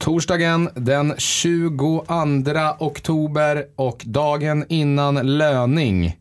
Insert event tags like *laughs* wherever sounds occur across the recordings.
Torsdagen den 22 oktober och dagen innan löning.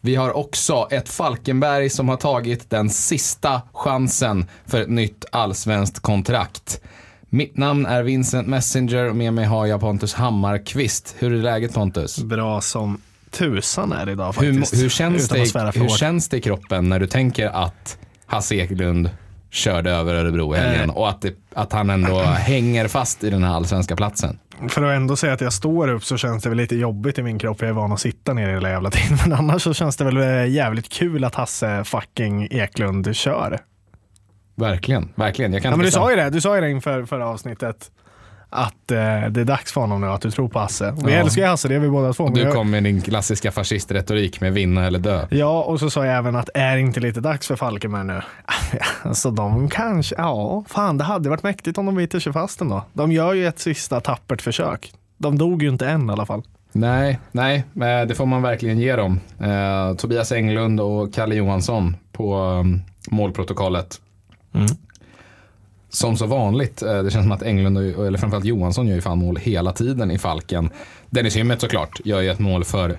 Vi har också ett Falkenberg som har tagit den sista chansen för ett nytt allsvenskt kontrakt. Mitt namn är Vincent Messenger och med mig har jag Pontus Hammarkvist. Hur är läget Pontus? Bra som tusan är det idag faktiskt. Hur, hur, känns, det, hur känns det i kroppen när du tänker att Hasse Eklund körde över Örebro i helgen och att, det, att han ändå *clears throat* hänger fast i den här allsvenska platsen. För att ändå säga att jag står upp så känns det väl lite jobbigt i min kropp. Jag är van att sitta ner hela jävla tiden. *laughs* Men annars så känns det väl eh, jävligt kul att Hasse fucking Eklund kör. Verkligen, verkligen. Jag kan ja, men du sa ju det, du sa ju det inför förra avsnittet att eh, det är dags för honom nu, att du tror på Hasse. Vi ja. älskar Hasse, det är vi båda två. Du kom med din klassiska fascistretorik med vinna eller dö. Ja, och så sa jag även att är det inte lite dags för Falkenberg nu? *laughs* alltså de kanske, ja, fan det hade varit mäktigt om de biter sig fast ändå. De gör ju ett sista tappert försök. De dog ju inte än i alla fall. Nej, nej, det får man verkligen ge dem. Eh, Tobias Englund och Kalle Johansson på um, målprotokollet. Mm som så vanligt. Eh, det känns som att Englund, eller framförallt Johansson, gör ju fan mål hela tiden i Falken. Dennis Hymmet såklart gör ju ett mål för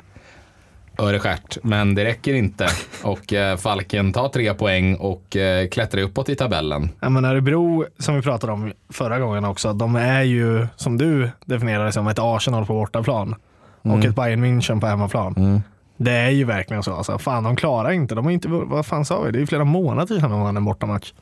Öreskärt, men det räcker inte. Och eh, Falken tar tre poäng och eh, klättrar uppåt i tabellen. Ja, men Örebro, som vi pratade om förra gången också, de är ju, som du definierade som, ett Arsenal på bortaplan. Mm. Och ett Bayern München på hemmaplan. Mm. Det är ju verkligen så. Alltså. Fan, de klarar inte. De har inte, vad fan sa vi? Det är ju flera månader sedan de vann en bortamatch.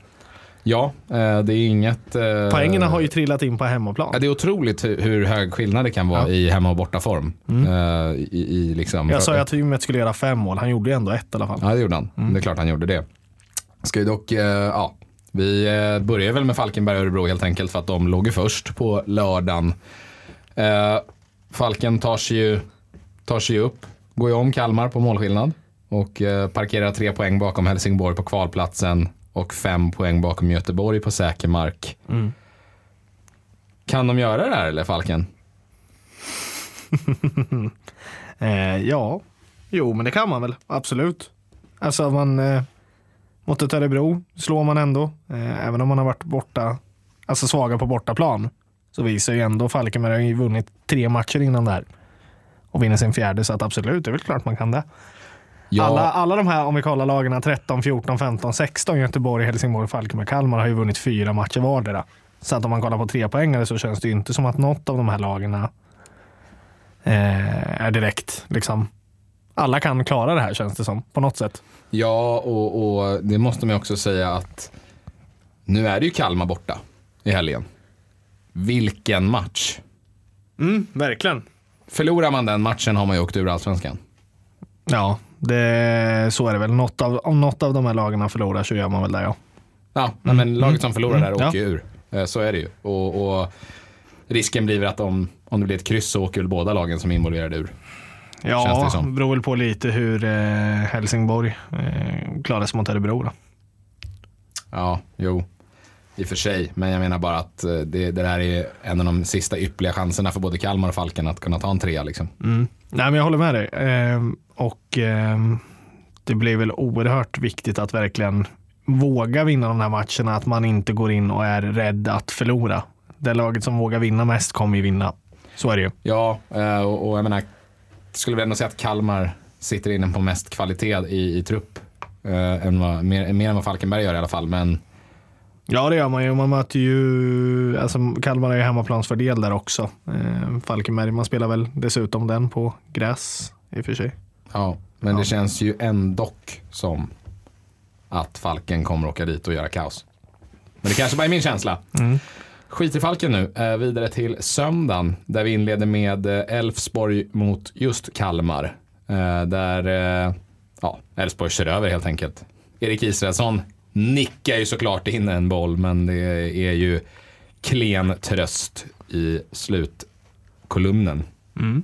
Ja, eh, det är inget... Eh, Poängerna har ju trillat in på hemmaplan. Det är otroligt hur hög skillnad det kan vara ja. i hemma och bortaform. Mm. Eh, I, i liksom, jag sa ju att Hymmet skulle göra fem mål. Han gjorde ju ändå ett i alla fall. Ja, det gjorde han. Mm. Det är klart han gjorde det. Ska ju dock, ja, vi börjar väl med Falkenberg och Örebro helt enkelt för att de låg ju först på lördagen. Falken tar sig ju, tar sig upp, går ju om Kalmar på målskillnad och parkerar tre poäng bakom Helsingborg på kvalplatsen och fem poäng bakom Göteborg på säker mark. Mm. Kan de göra det här eller Falken? *laughs* eh, ja, jo men det kan man väl, absolut. Alltså man eh, mot Örebro slår man ändå, eh, även om man har varit borta, alltså svaga på bortaplan, så visar ju ändå Falkenberg har vunnit tre matcher innan det här och vinner sin fjärde, så att absolut, det är väl klart man kan det. Ja. Alla, alla de här, om vi kollar lagen 13, 14, 15, 16, Göteborg, Helsingborg, Falkenberg, Kalmar har ju vunnit fyra matcher vardera. Så att om man kollar på tre poängare så känns det ju inte som att något av de här lagen eh, är direkt liksom alla kan klara det här känns det som, på något sätt. Ja, och, och, det måste man också säga att nu är det ju Kalmar borta i helgen. Vilken match! Mm, verkligen. Förlorar man den matchen har man ju åkt ur allsvenskan. Ja, det, så är det väl. Något av, om något av de här lagarna förlorar så gör man väl det ja. Ja, men mm. laget som förlorar där mm. åker ja. ur. Eh, så är det ju. Och, och, risken blir väl att om, om det blir ett kryss så åker väl båda lagen som är involverade ur. Ja, det beror väl på lite hur eh, Helsingborg eh, klarar sig mot Örebro då. Ja, jo. I och för sig, men jag menar bara att eh, det, det där är en av de sista ypperliga chanserna för både Kalmar och Falken att kunna ta en trea. Liksom. Mm. Nej, men jag håller med dig. Eh, och eh, det blir väl oerhört viktigt att verkligen våga vinna de här matcherna. Att man inte går in och är rädd att förlora. Det laget som vågar vinna mest kommer ju vinna. Så är det ju. Ja, eh, och, och jag menar, skulle väl ändå säga att Kalmar sitter inne på mest kvalitet i, i trupp. Eh, än vad, mer, mer än vad Falkenberg gör i alla fall. Men Ja, det gör man ju. Man möter ju, alltså Kalmar har ju hemmaplansfördel där också. Eh, Falkenberg, man spelar väl dessutom den på gräs i och för sig. Ja, men ja. det känns ju ändå som att Falken kommer åka dit och göra kaos. Men det kanske bara är min känsla. Mm. Skit i Falken nu. Eh, vidare till söndagen där vi inleder med eh, Elfsborg mot just Kalmar. Eh, där eh, ja, Elfsborg kör över helt enkelt. Erik Israelsson nickar ju såklart in en boll, men det är ju klen tröst i slutkolumnen. Mm.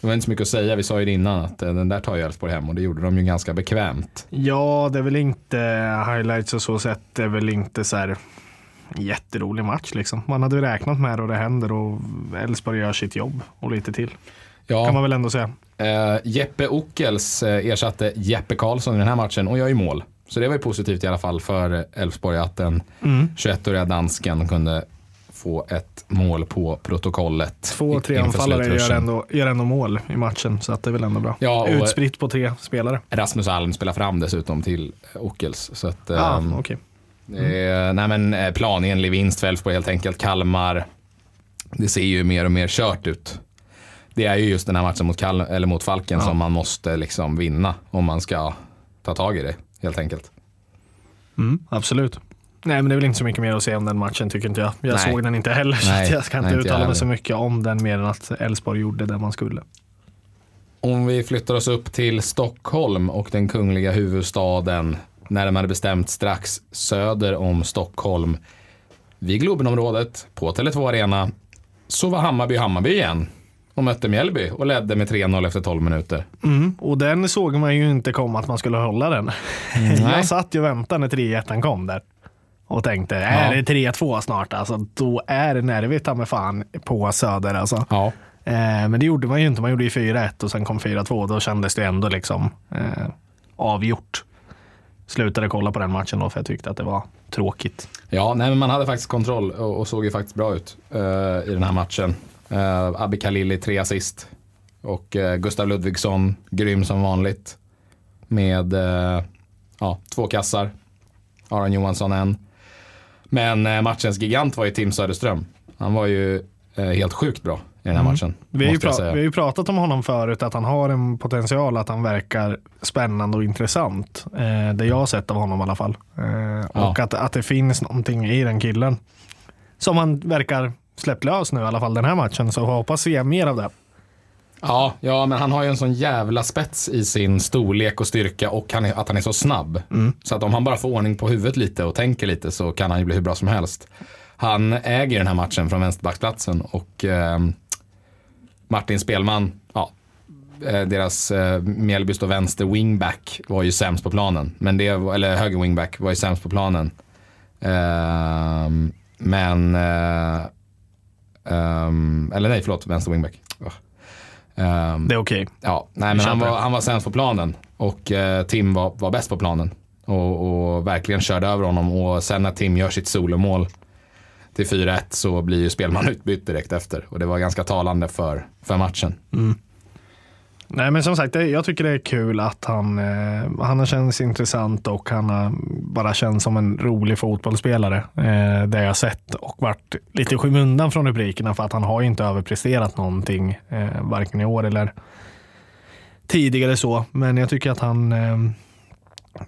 Det var inte så mycket att säga, vi sa ju det innan att den där tar ju Elfsborg hem och det gjorde de ju ganska bekvämt. Ja, det är väl inte highlights och så sett, det är väl inte så här jätterolig match liksom. Man hade räknat med det och det händer och Elfsborg gör sitt jobb och lite till. Ja. Kan man väl ändå säga. Uh, Jeppe Ockels uh, ersatte Jeppe Karlsson i den här matchen och gör ju mål. Så det var ju positivt i alla fall för Elfsborg att den mm. 21-åriga dansken kunde få ett mål på protokollet. Två, i- tre inför anfallare gör ändå, gör ändå mål i matchen, så att det är väl ändå bra. Ja, Utspritt på tre spelare. Rasmus Alm spelar fram dessutom till Ockels. Så att, Ja, ehm, okej. Eh, nej men eh, planenlig vinst för Elfsborg helt enkelt. Kalmar, det ser ju mer och mer kört ut. Det är ju just den här matchen mot, Kal- eller mot Falken Ja. som man måste liksom vinna om man ska ta tag i det helt enkelt. Mm, absolut. Nej, men det är väl inte så mycket mer att säga om den matchen tycker inte jag. Jag Nej. såg den inte heller, så Nej, att jag ska inte nej, inte uttala mig heller. så mycket om den mer än att Elfsborg gjorde det man skulle. Om vi flyttar oss upp till Stockholm och den kungliga huvudstaden, närmare bestämt strax söder om Stockholm. Vid Globenområdet, på Tele2 Arena, så var Hammarby Hammarby igen och mötte Mjällby och ledde med 3-0 efter 12 minuter. Mm, och den såg man ju inte komma att man skulle hålla den. Jag satt ju och väntade när 3-1 kom där. Och tänkte, är det 3-2 snart alltså, då är det nervigt ta mig fan på Söder alltså. Ja, Eh, men det gjorde man ju inte. Man gjorde ju 4-1 och sen kom 4-2. Då kändes det ändå liksom eh, avgjort. Slutade kolla på den matchen då för jag tyckte att det var tråkigt. Ja, nej, men man hade faktiskt kontroll och, och såg ju faktiskt bra ut eh, i den här matchen. Uh, Abbe Khalili tre assist och eh, Gustav Ludvigsson grym som vanligt med eh, ja, två kassar. Aron Johansson en. Men matchens gigant var ju Tim Söderström. Han var ju helt sjukt bra i den här matchen. Mm. Vi har, pra- vi har ju pratat om honom förut, att han har en potential, att han verkar spännande och intressant. Eh, det jag har sett av honom i alla fall. Eh, och att, att det finns någonting i den killen. Som han verkar släppt lös nu i alla fall den här matchen. Så hoppas se mer av det. Ja, ja, men han har ju en sån jävla spets i sin storlek och styrka och han är, att han är så snabb. Så att om han bara får ordning på huvudet lite och tänker lite så kan han ju bli hur bra som helst. Han äger den här matchen från vänsterbacksplatsen och eh, Martin Spelman, ja, eh, deras eh, Mjällbys då vänster wingback var ju sämst på planen. Men det, eller höger wingback var ju sämst på planen. Ehm, men, eh, ehm, eller nej förlåt, vänster wingback. Ugh. Ehm, Det är okej. Ja, nej, men han var, han var sämst på planen och eh, Tim var, var bäst på planen. Och, och verkligen körde över honom. Och sen när Tim gör sitt solomål till 4-1 så blir ju spelman *laughs* utbytt direkt efter. Och det var ganska talande för, för matchen. Nej men som sagt, jag tycker det är kul att han, eh, han har känts intressant och han har bara känts som en rolig fotbollsspelare. Eh, det jag har sett och varit lite i skymundan från rubrikerna för att han har ju inte överpresterat någonting, eh, varken i år eller tidigare så. Men jag tycker att han,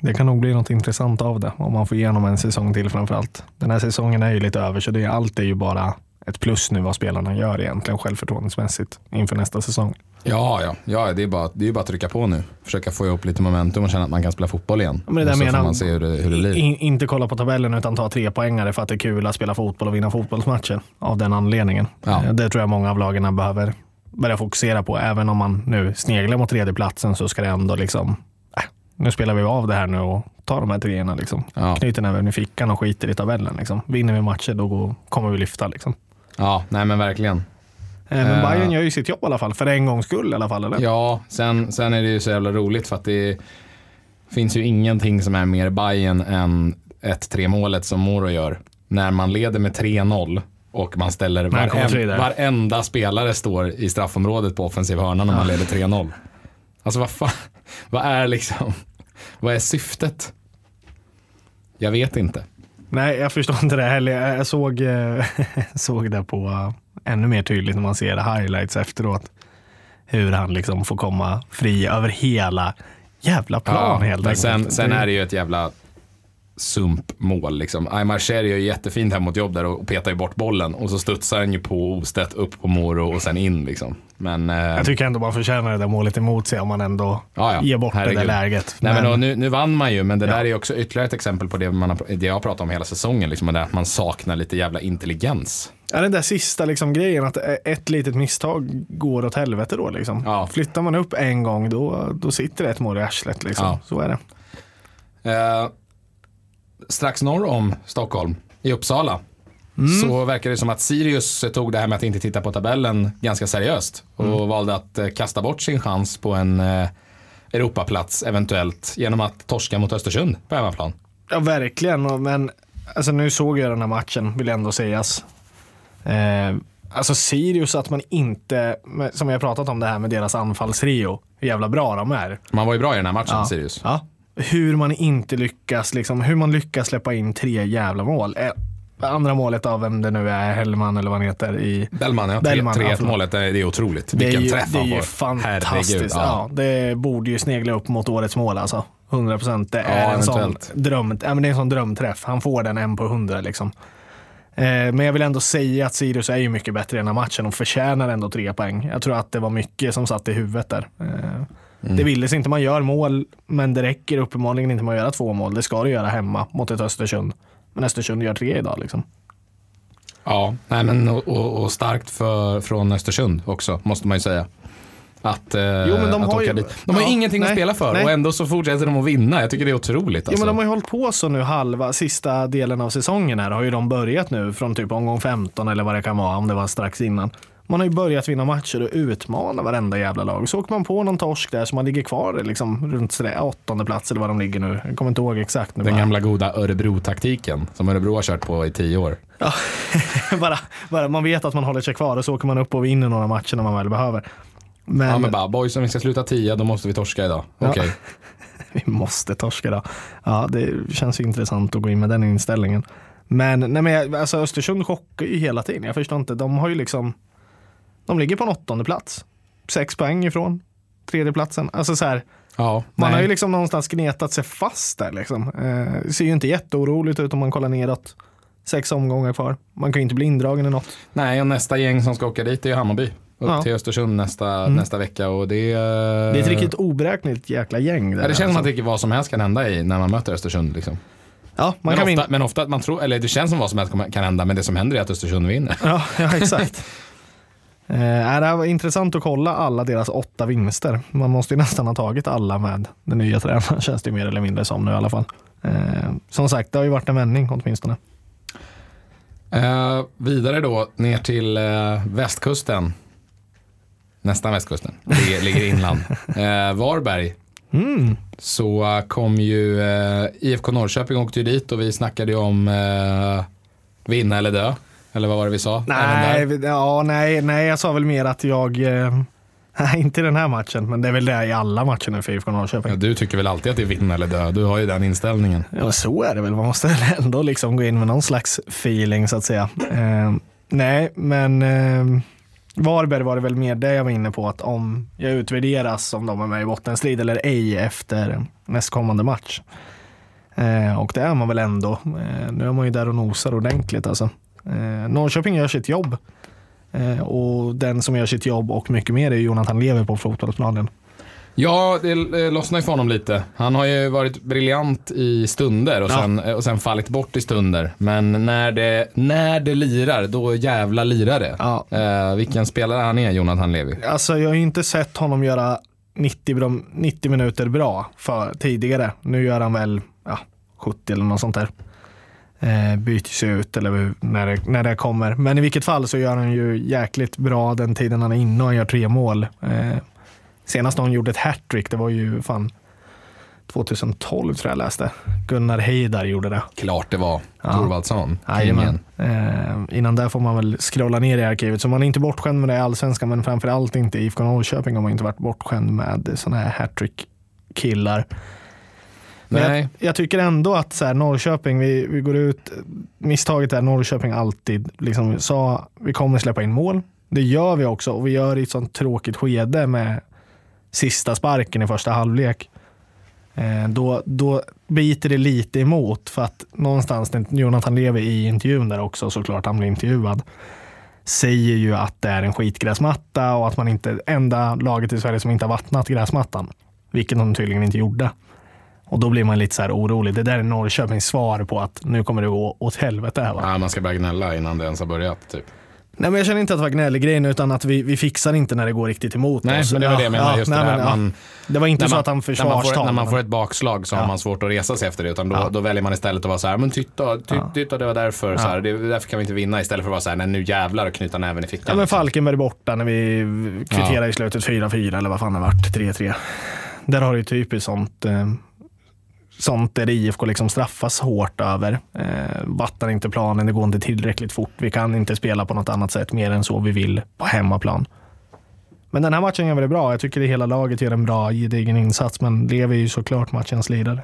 det kan nog bli något intressant av det om man får igenom en säsong till framförallt. Den här säsongen är ju lite över så det, allt är ju bara ett plus nu vad spelarna gör egentligen självförtroendesmässigt inför nästa säsong. Ja, ja, ja det, är bara, det är bara att trycka på nu. Försöka få ihop lite momentum och känna att man kan spela fotboll igen. Men det där och så menar- får man se hur det, hur det blir. In, inte kolla på tabellen utan ta tre poängare för att det är kul att spela fotboll och vinna fotbollsmatcher. Av den anledningen. Ja. Eh, Det tror jag många av lagen behöver börja fokusera på. Även om man nu sneglar mot tredjeplatsen så ska det ändå liksom, äh, nu spelar vi av det här nu och tar de här treorna. Liksom. Ja. Knyter näven i fickan och skiter i tabellen. Liksom. Vinner vi matcher då går, kommer vi lyfta. Liksom. Ja, nej men verkligen. Eh, Men Eh. Bayern gör ju sitt jobb i alla fall, för en gångs skull i alla fall. Eller? Ja, sen, sen är det ju så jävla roligt för att det finns ju ingenting som är mer Bayern än 1-3 målet som Moro gör. När man leder med 3-0 och man ställer Nej, kommer fri varen, där. varenda spelare står i straffområdet på offensiv hörna när man leder 3-0. Alltså vad fan, vad är liksom, vad är syftet? Jag vet inte. Nej, jag förstår inte det heller. Jag såg, eh, *laughs* såg det på eh, ännu mer tydligt när man ser highlights efteråt. Hur han liksom får komma fri över hela jävla plan helt men enkelt. sen, sen är det ju ett jävla sumpmål. Liksom. Aymar Cher gör ju jättefint hem mot jobb där och petar ju bort bollen och så studsar den ju på Ostedt upp på Moro och sen in. Liksom. Men, eh, Jag tycker ändå man förtjänar det där målet emot sig om man ändå Ja, ja. ger bort det Herregud. där läget. Nej, men Men- nu, nu vann man ju, men det Ja. där är också ytterligare ett exempel på det, man har, det jag har pratat om hela säsongen. Liksom, det att man saknar lite jävla intelligens. Ja, den där sista liksom grejen att ett litet misstag går åt helvete då. Liksom. Ja. Flyttar man upp en gång då, då sitter det ett mål i arslet. Liksom. Så är det. Eh, strax norr om Stockholm, i Uppsala, Mm. så verkar det som att Sirius tog det här med att inte titta på tabellen ganska seriöst och Mm. valde att eh, kasta bort sin chans på en eh, Europaplats eventuellt genom att torska mot Östersund på hemmaplan. Ja, verkligen. Men alltså, nu såg jag den här matchen, vill ändå sägas. Eh, alltså Sirius, att man inte, som har pratat om det här med deras anfallstrio, hur jävla bra de är. Man var ju bra i den här matchen, Ja. Sirius. Ja. Hur man inte lyckas, liksom, hur man lyckas släppa in tre jävla mål. Eh, andra målet av vem det nu är, Hellman eller vad han heter i Bellman, ja. Bellman, ja, 3-1 förlåt. målet, det är otroligt. Det är Vilken ju, träff det är han ju får. fantastiskt. Herregud, ja. det borde ju snegla upp mot årets mål alltså. 100 procent. Det är en sån dröm, ja, men det är en sån drömträff. Han får den en på 100 liksom. Eh, men jag vill ändå säga att Sirius är ju mycket bättre i den här matchen och förtjänar ändå tre poäng. Jag tror att det var mycket som satt i huvudet där. Eh, Mm. Det ville sig inte man gör mål, men det räcker uppenbarligen inte med att göra två mål. Det ska du göra hemma mot ett Östersund. Men Östersund gör tre idag liksom. Ja, nej, men, och, och, starkt för, från Östersund också, måste man ju säga. Att, eh, Jo, men de att har åka ju- dit. De har ju ja, ingenting att nej, spela för nej. och ändå så fortsätter de att vinna. Jag tycker det är otroligt. Ja, Alltså. men de har ju hållit på så nu halva, sista delen av säsongen här har ju de börjat nu från typ omgång 15 eller vad det kan vara om det var strax innan. Man har ju börjat vinna matcher och utmana varenda jävla lag. Så åker man på någon torsk där så man ligger kvar liksom runt sådär åttonde plats eller vad de ligger nu. Jag kommer inte ihåg exakt nu. Den bara. gamla goda Örebro-taktiken som Örebro har kört på i tio år. Ja, *laughs* bara, bara, man vet att man håller sig kvar och så åker man upp och vinner några matcher när man väl behöver. Men, Ja men bara, boys om vi ska sluta tia då måste vi torska idag. Ja. Okej. *laughs* vi måste torska då. Ja, det känns ju intressant att gå in med den inställningen. Men, nej, men alltså Östersund chockar ju hela tiden. Jag förstår inte. De har ju liksom, de ligger på en åttonde plats. Sex poäng ifrån tredjeplatsen. Alltså så här, Ja, man nej. har ju liksom någonstans gnetat sig fast där liksom. Eh, det ser ju inte jätteoroligt ut om man kollar neråt. Sex omgångar kvar. Man kan ju inte bli indragen i något. nej, och nästa gäng som ska åka dit är ju Hammarby. Upp Ja. till Östersund nästa, nästa vecka och det... Det är ett riktigt oberäkneligt jäkla gäng. Där, Ja, det känns som alltså. att det vad som helst kan hända i när man möter Östersund. Liksom. Ja, man Men, kan ofta, vinna. men ofta, man tror, eller det känns som vad som helst kan hända, men det som händer är att Östersund vinner. Ja, ja exakt. *laughs* Eh, det var intressant att kolla alla deras åtta vinster. Man måste ju nästan ha tagit alla med den nya tränaren, *laughs* känns det mer eller mindre som nu i alla fall. Eh, som sagt, det har ju varit en vändning åtminstone. Eh, vidare då ner till eh, västkusten. Nästan västkusten. Ligger, ligger i inland. *laughs* Eh, Varberg. Mm. Så kom ju eh, IFK Norrköping åkte ju dit och vi snackade ju om eh, vinna eller dö. Eller vad var det vi sa? Nej, ja, nej, nej, jag sa väl mer att jag, eh, *laughs* nej inte i den här matchen, men det är väl det i alla matcher nu för IFK Norrköping. Ja, du tycker väl alltid att det är vinna eller dö? Du har ju den inställningen. Ja, så är det väl. Man måste *laughs* väl ändå liksom gå in med någon slags feeling så att säga. Eh, nej, men eh, Varberg var det väl mer det jag var inne på att om jag utvärderas om de är med i bottenstrid eller ej efter nästkommande match. Eh, och det är man väl ändå. Eh, nu är man ju där och nosar ordentligt alltså. Eh, Norrköping gör sitt jobb. Eh, och den som gör sitt jobb och mycket mer är Jonathan Lever på fotbollsplanen. Ja, det lossnar ju för honom lite. Han har ju varit briljant i stunder och Ja. sen, eh, och sen fallit bort i stunder. Men när det, när det lirar, då jävla lirar det. Ja. Eh, vilken spelare han är, Jonathan Levi. Alltså jag har ju inte sett honom göra 90, bra, 90 minuter bra för tidigare. Nu gör han väl ja, 70 eller något sånt där. Eh, byts ut eller när det, när det kommer. Men i vilket fall så gör han ju jäkligt bra den tiden han är inne och han gör tre mål. Eh, senast han gjorde ett hattrick, det var ju fan 2012 tror jag läste. Gunnar Heidar gjorde det. Klart det var. Ja. Thorvaldsson. Jajamän. Eh, innan där får man väl scrolla ner i arkivet. Så man är inte bortskämd med det i allsvenskan, men framförallt inte i IFK Norrköping har man inte varit bortskämd med sådana här hattrick-killar. Men jag, jag tycker ändå att så här, Norrköping, vi, vi går ut, misstaget är Norrköping alltid liksom sa vi kommer släppa in mål. Det gör vi också och vi gör det i ett sånt tråkigt skede med sista sparken i första halvlek. Eh, då, då biter det lite emot för att någonstans, Jonathan Levi i intervjun där också såklart, han blir intervjuad, säger ju att det är en skitgräsmatta och att man inte, enda laget i Sverige som inte har vattnat gräsmattan, vilket de tydligen inte gjorde. Och då blir man lite så här orolig. Det där är Norrköpings svar på att nu kommer det gå åt helvete här va? Ja, man ska börja gnälla innan det ens har börjat. Typ. Nej men jag känner inte att det var gnällig utan att vi, vi fixar inte när det går riktigt emot Nej, oss. men det var det jag menade. just nej, det, men, ja. man, det var inte så man- att han när man, får, försvarstalade. när man får ett bakslag så har Ja. man svårt att resa sig efter det. Utan då, Ja. då väljer man istället att vara så här, men titta, Ja. titta det var därför. Så Ja. här, det, därför kan vi inte vinna. Istället för att vara så här, nej nu jävlar och knyta näven i fickan. Ja men Falkenberg borta när vi kvitterade i slutet 4-4 eller vad fan det vart, 3-3. Där har du ju typiskt sånt, eh, sånt där IFK liksom straffas hårt över. Eh, vattar inte planen, det går inte tillräckligt fort. Vi kan inte spela på något annat sätt mer än så vi vill på hemmaplan. Men den här matchen gör vi det bra. Jag tycker att hela laget gör en bra gedigen insats, men Levi är ju såklart matchens ledare.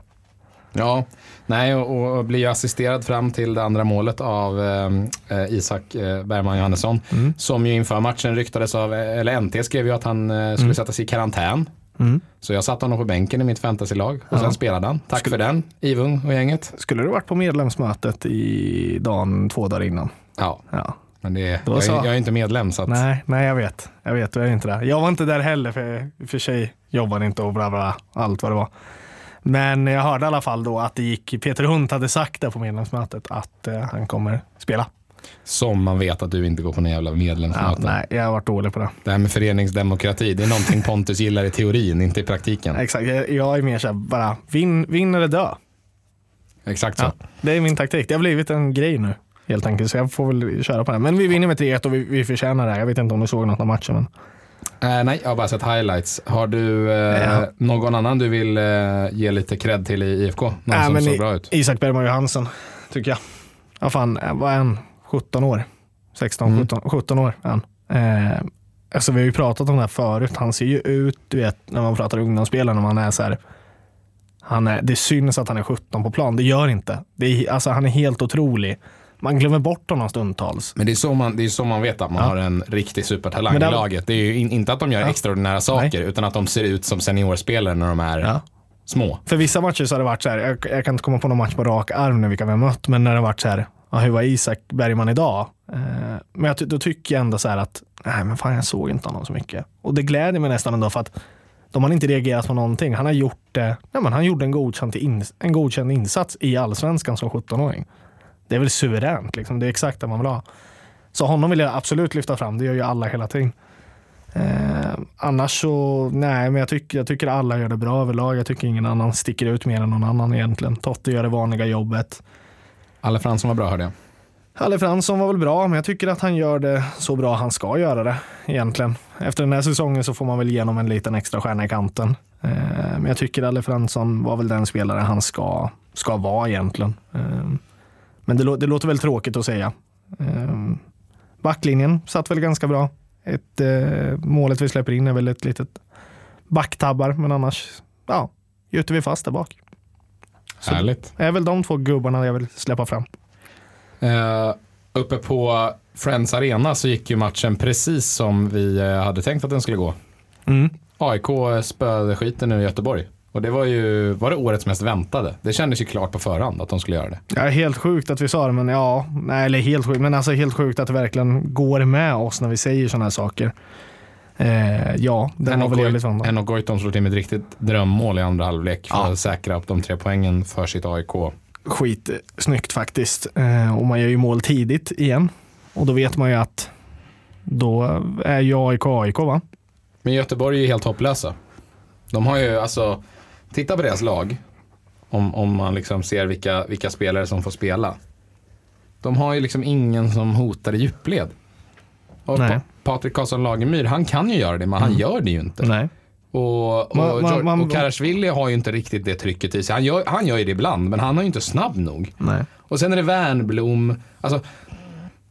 Ja, nej och, och blir assisterad fram till det andra målet av eh, Isak eh, Bergman Johannesson. Mm. Som ju inför matchen ryktades av, eller NT skrev ju att han eh, skulle Mm. sättas i karantän. Mm. Så jag satte honom på bänken i mitt fantasylag och Ja. sen spelade han. Tack för den, Ivung och gänget. Skulle du varit på medlemsmötet i dagen två dagar innan? Ja, Ja. men det, jag, så. jag är inte medlem så att, Nej, nej, jag vet. Jag vet, du är inte där. Jag var inte där heller, för, för sig jobbade inte och bla bla, allt vad det var. Men jag hörde i alla fall då att det gick, Peter Hunt hade sagt det på medlemsmötet att eh, han kommer spela. Som man vet att du inte går på någon jävla Ja, medlemsmöte. nej, jag har varit dålig på det. Det här med föreningsdemokrati, det är någonting Pontus gillar i teorin, inte i praktiken. Exakt, jag, är mer såhär, bara vinn, vinn eller dö. Exakt så. Ja, det är min taktik. Det har blivit en grej nu helt enkelt, så jag får väl köra på det. Men vi vinner med 3-1 och vi, vi förtjänar det. Jag vet inte om du såg något av matchen. Men... Eh, nej, jag har bara sett highlights. Har du eh, Ja. någon annan du vill eh, ge lite cred till i IFK? Någon som såg bra ut? Isak Bergman Johansson, tycker jag. Ja, fan, eh, vad är han? 17 år? 16, Mm. 17, 17 år han. Eh, alltså, vi har ju pratat om det här förut. Han ser ju ut, du vet, när man pratar ungdomsspelare, när man är så här. Han är, det syns att han är 17 på plan. Det gör inte. Det är, alltså, han är helt otrolig. Man glömmer bort honom stundtals. Men det är, så man, det är så man vet att man Ja. har en riktig supertalang det- i laget. Det är ju in, inte att de gör Ja. extraordinära saker, utan att de ser ut som seniorspelare när de är Ja. små. För vissa matcher så har det varit så här, jag, jag kan inte komma på någon match på rak arm nu vilka vi har mött, men när det har varit så här, ja, hur var Isak Bergman idag? Eh, men jag, då tycker jag ändå så här att, nej men fan jag såg inte honom så mycket. Och det gläder mig nästan ändå för att de har inte reagerat på någonting. Han har gjort det, nej men han gjorde en godkänd, in, en godkänd insats i allsvenskan som 17-åring. Det är väl suveränt, liksom. det är exakt det man vill ha. Så honom vill jag absolut lyfta fram, det gör ju alla hela tiden. Eh, annars så, nej, men jag tycker, jag tycker alla gör det bra överlag. Jag tycker ingen annan sticker ut mer än någon annan egentligen. Totte gör det vanliga jobbet. Alle Fransson var bra hörde jag. Halle Fransson var väl bra, men jag tycker att han gör det så bra han ska göra det egentligen. Efter den här säsongen så får man väl igenom en liten extra stjärna i kanten. Eh, men jag tycker Halle Fransson var väl den spelare han ska, ska vara egentligen. Eh, men det, det låter väl tråkigt att säga. Eh, backlinjen satt väl ganska bra. Ett, målet vi släpper in är väl ett litet backtabbar, men annars ja, gjuter vi fast där bak. Så- Härligt. Det är väl de två gubbarna jag vill släppa fram. Eh, uppe på Friends Arena så gick ju matchen precis som vi eh, hade tänkt att den skulle gå. Mm. AIK spöade skiten nu i Göteborg. Och det var ju, var det årets mest väntade? Det kändes ju klart på förhand att de skulle göra det. Ja, helt sjukt att vi sa det, men ja, nej, eller helt sjukt, men alltså helt sjukt att det verkligen går med oss när vi säger sådana här saker. Eh, ja, den var väl jävligt väntad. Henok Goitom slog till med ett riktigt drömmål i andra halvlek för Ja. att säkra upp de tre poängen för sitt AIK. Skit snyggt faktiskt. Eh, och man gör ju mål tidigt igen. Och då vet man ju att då är ju AIK AIK va? Men Göteborg är ju helt hopplösa. De har ju alltså, titta på deras lag. Om, om man liksom ser vilka, vilka spelare som får spela. De har ju liksom ingen som hotar i djupled. Och Nej. pa Patrik Karlsson Lagemyr, han kan ju göra det, men han gör det ju inte. Nej. Och, och, Man- man- man- och Karasvili har ju inte riktigt det trycket i sig. Han gör, han gör ju det ibland, men han är ju inte snabb nog. Nej. Och sen är det Wernbloom. Alltså,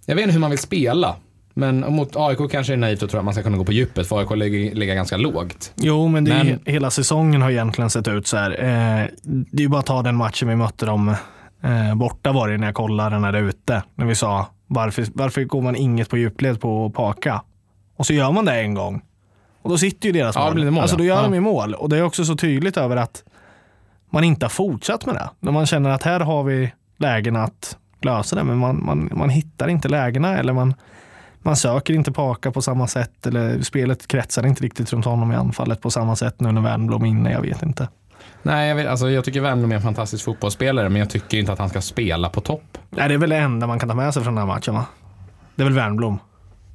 jag vet inte hur man vill spela. Men mot AIK kanske det är naivt att tro att man ska kunna gå på djupet, för AIK ligger, ligger ganska lågt. Jo, men, det är ju, Men- hela säsongen har egentligen sett ut så här. Eh, det är ju bara att ta den matchen vi mötte dem eh, borta var det när jag kollade när det är ute. När vi sa varför, varför går man inget på djupled på Paka? Och så gör man det en gång. Och då sitter ju deras Ja, mål. mål, alltså då gör Ja. de ju mål. Och det är också så tydligt över att man inte har fortsatt med det. När man känner att här har vi lägen att lösa det, men man, man, man hittar inte lägena eller man, man söker inte Paka på samma sätt eller spelet kretsar inte riktigt runt honom i anfallet på samma sätt nu när Wernbloom är inne. Jag vet inte. Nej, jag, vet, alltså, jag tycker Wernbloom är en fantastisk fotbollsspelare, men jag tycker inte att han ska spela på topp. Nej, det är väl det enda man kan ta med sig från den här matchen va? Det är väl Wernbloom.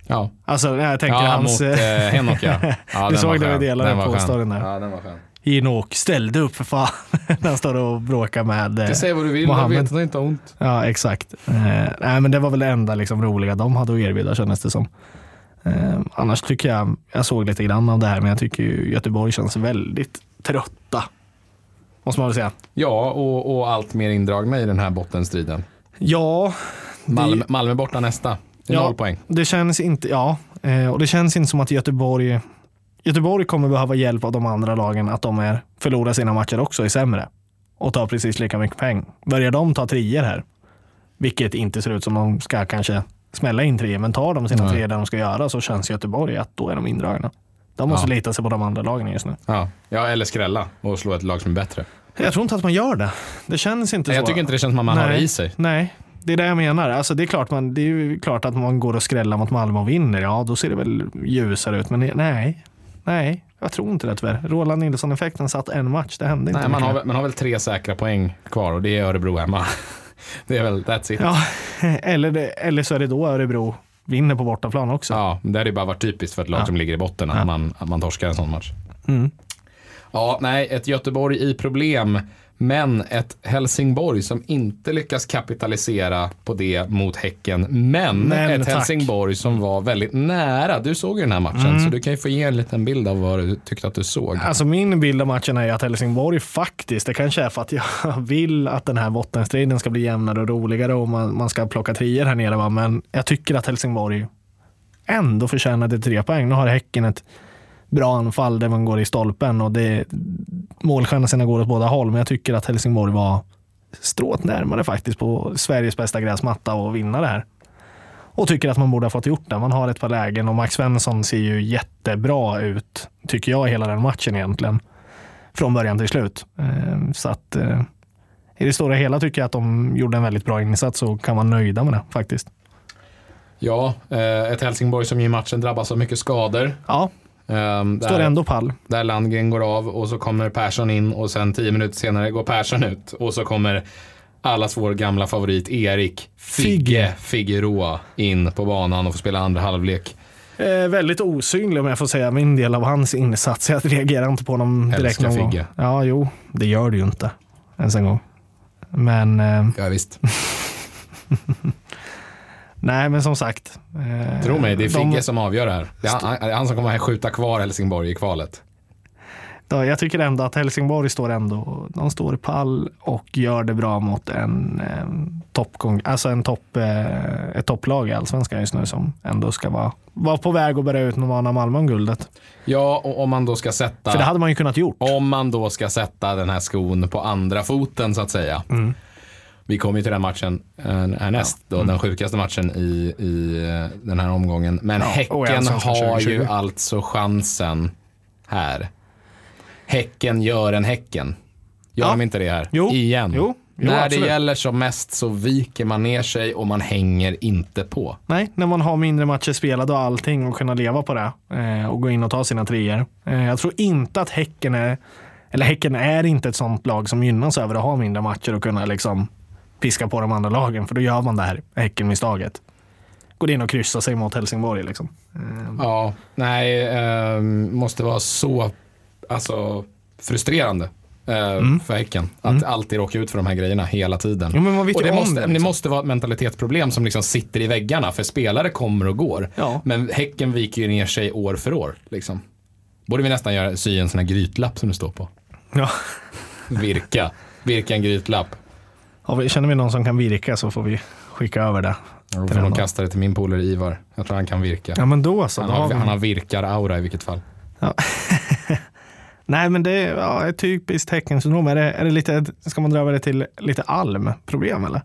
Ja, Alltså jag tänker ja hans... mot eh, Henok ja. *laughs* ja Du såg det vi delade Den på storyn där. Ja, den var skön. Hinok ställde upp för fan. *laughs* när han står och bråkar med... eh, Du säger vad du vill, jag Mohammed. vet att det inte har ont. Ja, exakt. Eh, nej, men det var väl det enda liksom, roliga de hade att erbjuda kändes det som. Eh, annars tycker jag, jag såg lite grann av det här, men jag tycker ju Göteborg känns väldigt trötta. Måste man väl säga. Ja, och, och allt mer indragna i den här bottenstriden. Ja, Malmö, Malmö borta nästa. Det är Ja. noll poäng. det känns inte, ja, eh, och det känns inte som att Göteborg, Göteborg kommer behöva hjälp av de andra lagen att de är, förlorar sina matcher också är sämre och tar precis lika mycket poäng. Börjar de ta trier här, vilket inte ser ut som de ska kanske smälla in trier, men tar de sina trier där de ska göra så känns Göteborg att då är de indragna. De måste Ja. lita sig på de andra lagen just nu. Ja. ja, eller skrälla och slå ett lag som är bättre. Jag tror inte att man gör det. Det känns inte Nej, så. jag tycker inte det känns som att man har det Nej. i sig. Nej, det är det jag menar. Alltså, det, är klart man, det är klart att man går och skrällar mot Malmö och vinner. Ja, då ser det väl ljusare ut. Men nej, nej, jag tror inte det tyvärr. Roland Nilsson-effekten satt en match. Det hände inte Nej, man, mycket. har, man har väl tre säkra poäng kvar och det är Örebro hemma. *laughs* Det är väl, that's it. Ja, *laughs* eller, det, eller så är det då Örebro vinner på bortaplan också. Ja, det hade ju bara varit typiskt för ett lag Ja. som ligger i botten att, Ja. man, att man torskar en sån match. Mm. Ja, nej, ett Göteborg i problem. Men ett Helsingborg som inte lyckas kapitalisera på det mot Häcken. Men, Men, ett tack. Helsingborg som var väldigt nära. Du såg ju den här matchen, Mm. så du kan ju få ge en liten bild av vad du tyckte att du såg. Alltså min bild av matchen är att Helsingborg faktiskt, det kanske är för att jag *laughs* vill att den här bottenstriden ska bli jämnare och roligare och man, man ska plocka trier här nere. Va? Men jag tycker att Helsingborg ändå förtjänade tre poäng. Nu har Häcken ett bra anfall där man går i stolpen och det, målchanserna går åt båda håll. Men jag tycker att Helsingborg var strået närmare faktiskt på Sveriges bästa gräsmatta och vinna det här. Och tycker att man borde ha fått gjort det. Man har ett par lägen och Max Svensson ser ju jättebra ut, tycker jag, hela den matchen egentligen. Från början till slut. Eh, Så att eh, i det stora hela tycker jag att de gjorde en väldigt bra insats och kan vara nöjda med det faktiskt. Ja, eh, ett Helsingborg som i matchen drabbas av mycket skador. Ja, Um, står ändå pall. där Landgren går av och så kommer Persson in och sen tio minuter senare går Persson ut och så kommer allas vår gamla favorit Erik Figge Figueroa in på banan och får spela andra halvlek. Eh, väldigt osynlig om jag får säga min del av hans insats. Jag reagerar inte på honom direkt Älskar någon gång. Figge. Ja, jo, det gör du ju inte ens en gång. Men eh, Ja, visst. *laughs* nej, men som sagt. Eh, Tro mig, det är de- Figge som avgör det här. Det är han, som kommer att skjuta kvar Helsingborg i kvalet. Då, jag tycker ändå att Helsingborg står ändå, de står i pall och gör det bra mot en eh, toppgång, alltså en topp, eh, ett topplag i allsvenskan just nu som ändå ska vara, vara på väg att börja utmana Malmö om guldet. Ja, och om man då ska sätta... För det hade man ju kunnat gjort. Om man då ska sätta den här skon på andra foten så att säga. Mm. Vi kommer ju till den matchen eh, härnäst, då, den sjukaste matchen i, i eh, den här omgången. Men Ja, Häcken Allsvenskan har 2020. ju alltså chansen här. Häcken gör en Häcken. Gör Ja. de inte det här? Jo. Igen. Jo. Jo, När absolut. det gäller som mest så viker man ner sig och man hänger inte på. Nej, när man har mindre matcher spelade och allting och kunna leva på det eh, och gå in och ta sina treor. Eh, jag tror inte att Häcken är, eller Häcken är inte ett sånt lag som gynnas över att ha mindre matcher och kunna liksom piska på de andra lagen, för då gör man det här Häcken-misstaget. Går in och kryssar sig mot Helsingborg liksom. Eh, Ja, nej, eh, måste vara så alltså, frustrerande eh, för Häcken. Att alltid råka ut för de här grejerna hela tiden. Jo, men man vet och det, måste, det, det liksom. måste vara ett mentalitetsproblem som liksom sitter i väggarna. För spelare kommer och går. Ja. Men Häcken viker ju ner sig år för år. Liksom. Borde vi nästan göra, sy en sån här grytlapp som det står på. Ja. Virka. Virka en grytlapp. Känner vi någon som kan virka så får vi skicka över det. Till får kasta det till min polare Ivar. Jag tror han kan virka. Ja men då så. Han Då har vi... han har virkar-aura i vilket fall. *laughs* Nej men det är ja, ett typiskt Häckensyndrom. Är det, är det lite, ska man dra över det till lite alm-problem eller?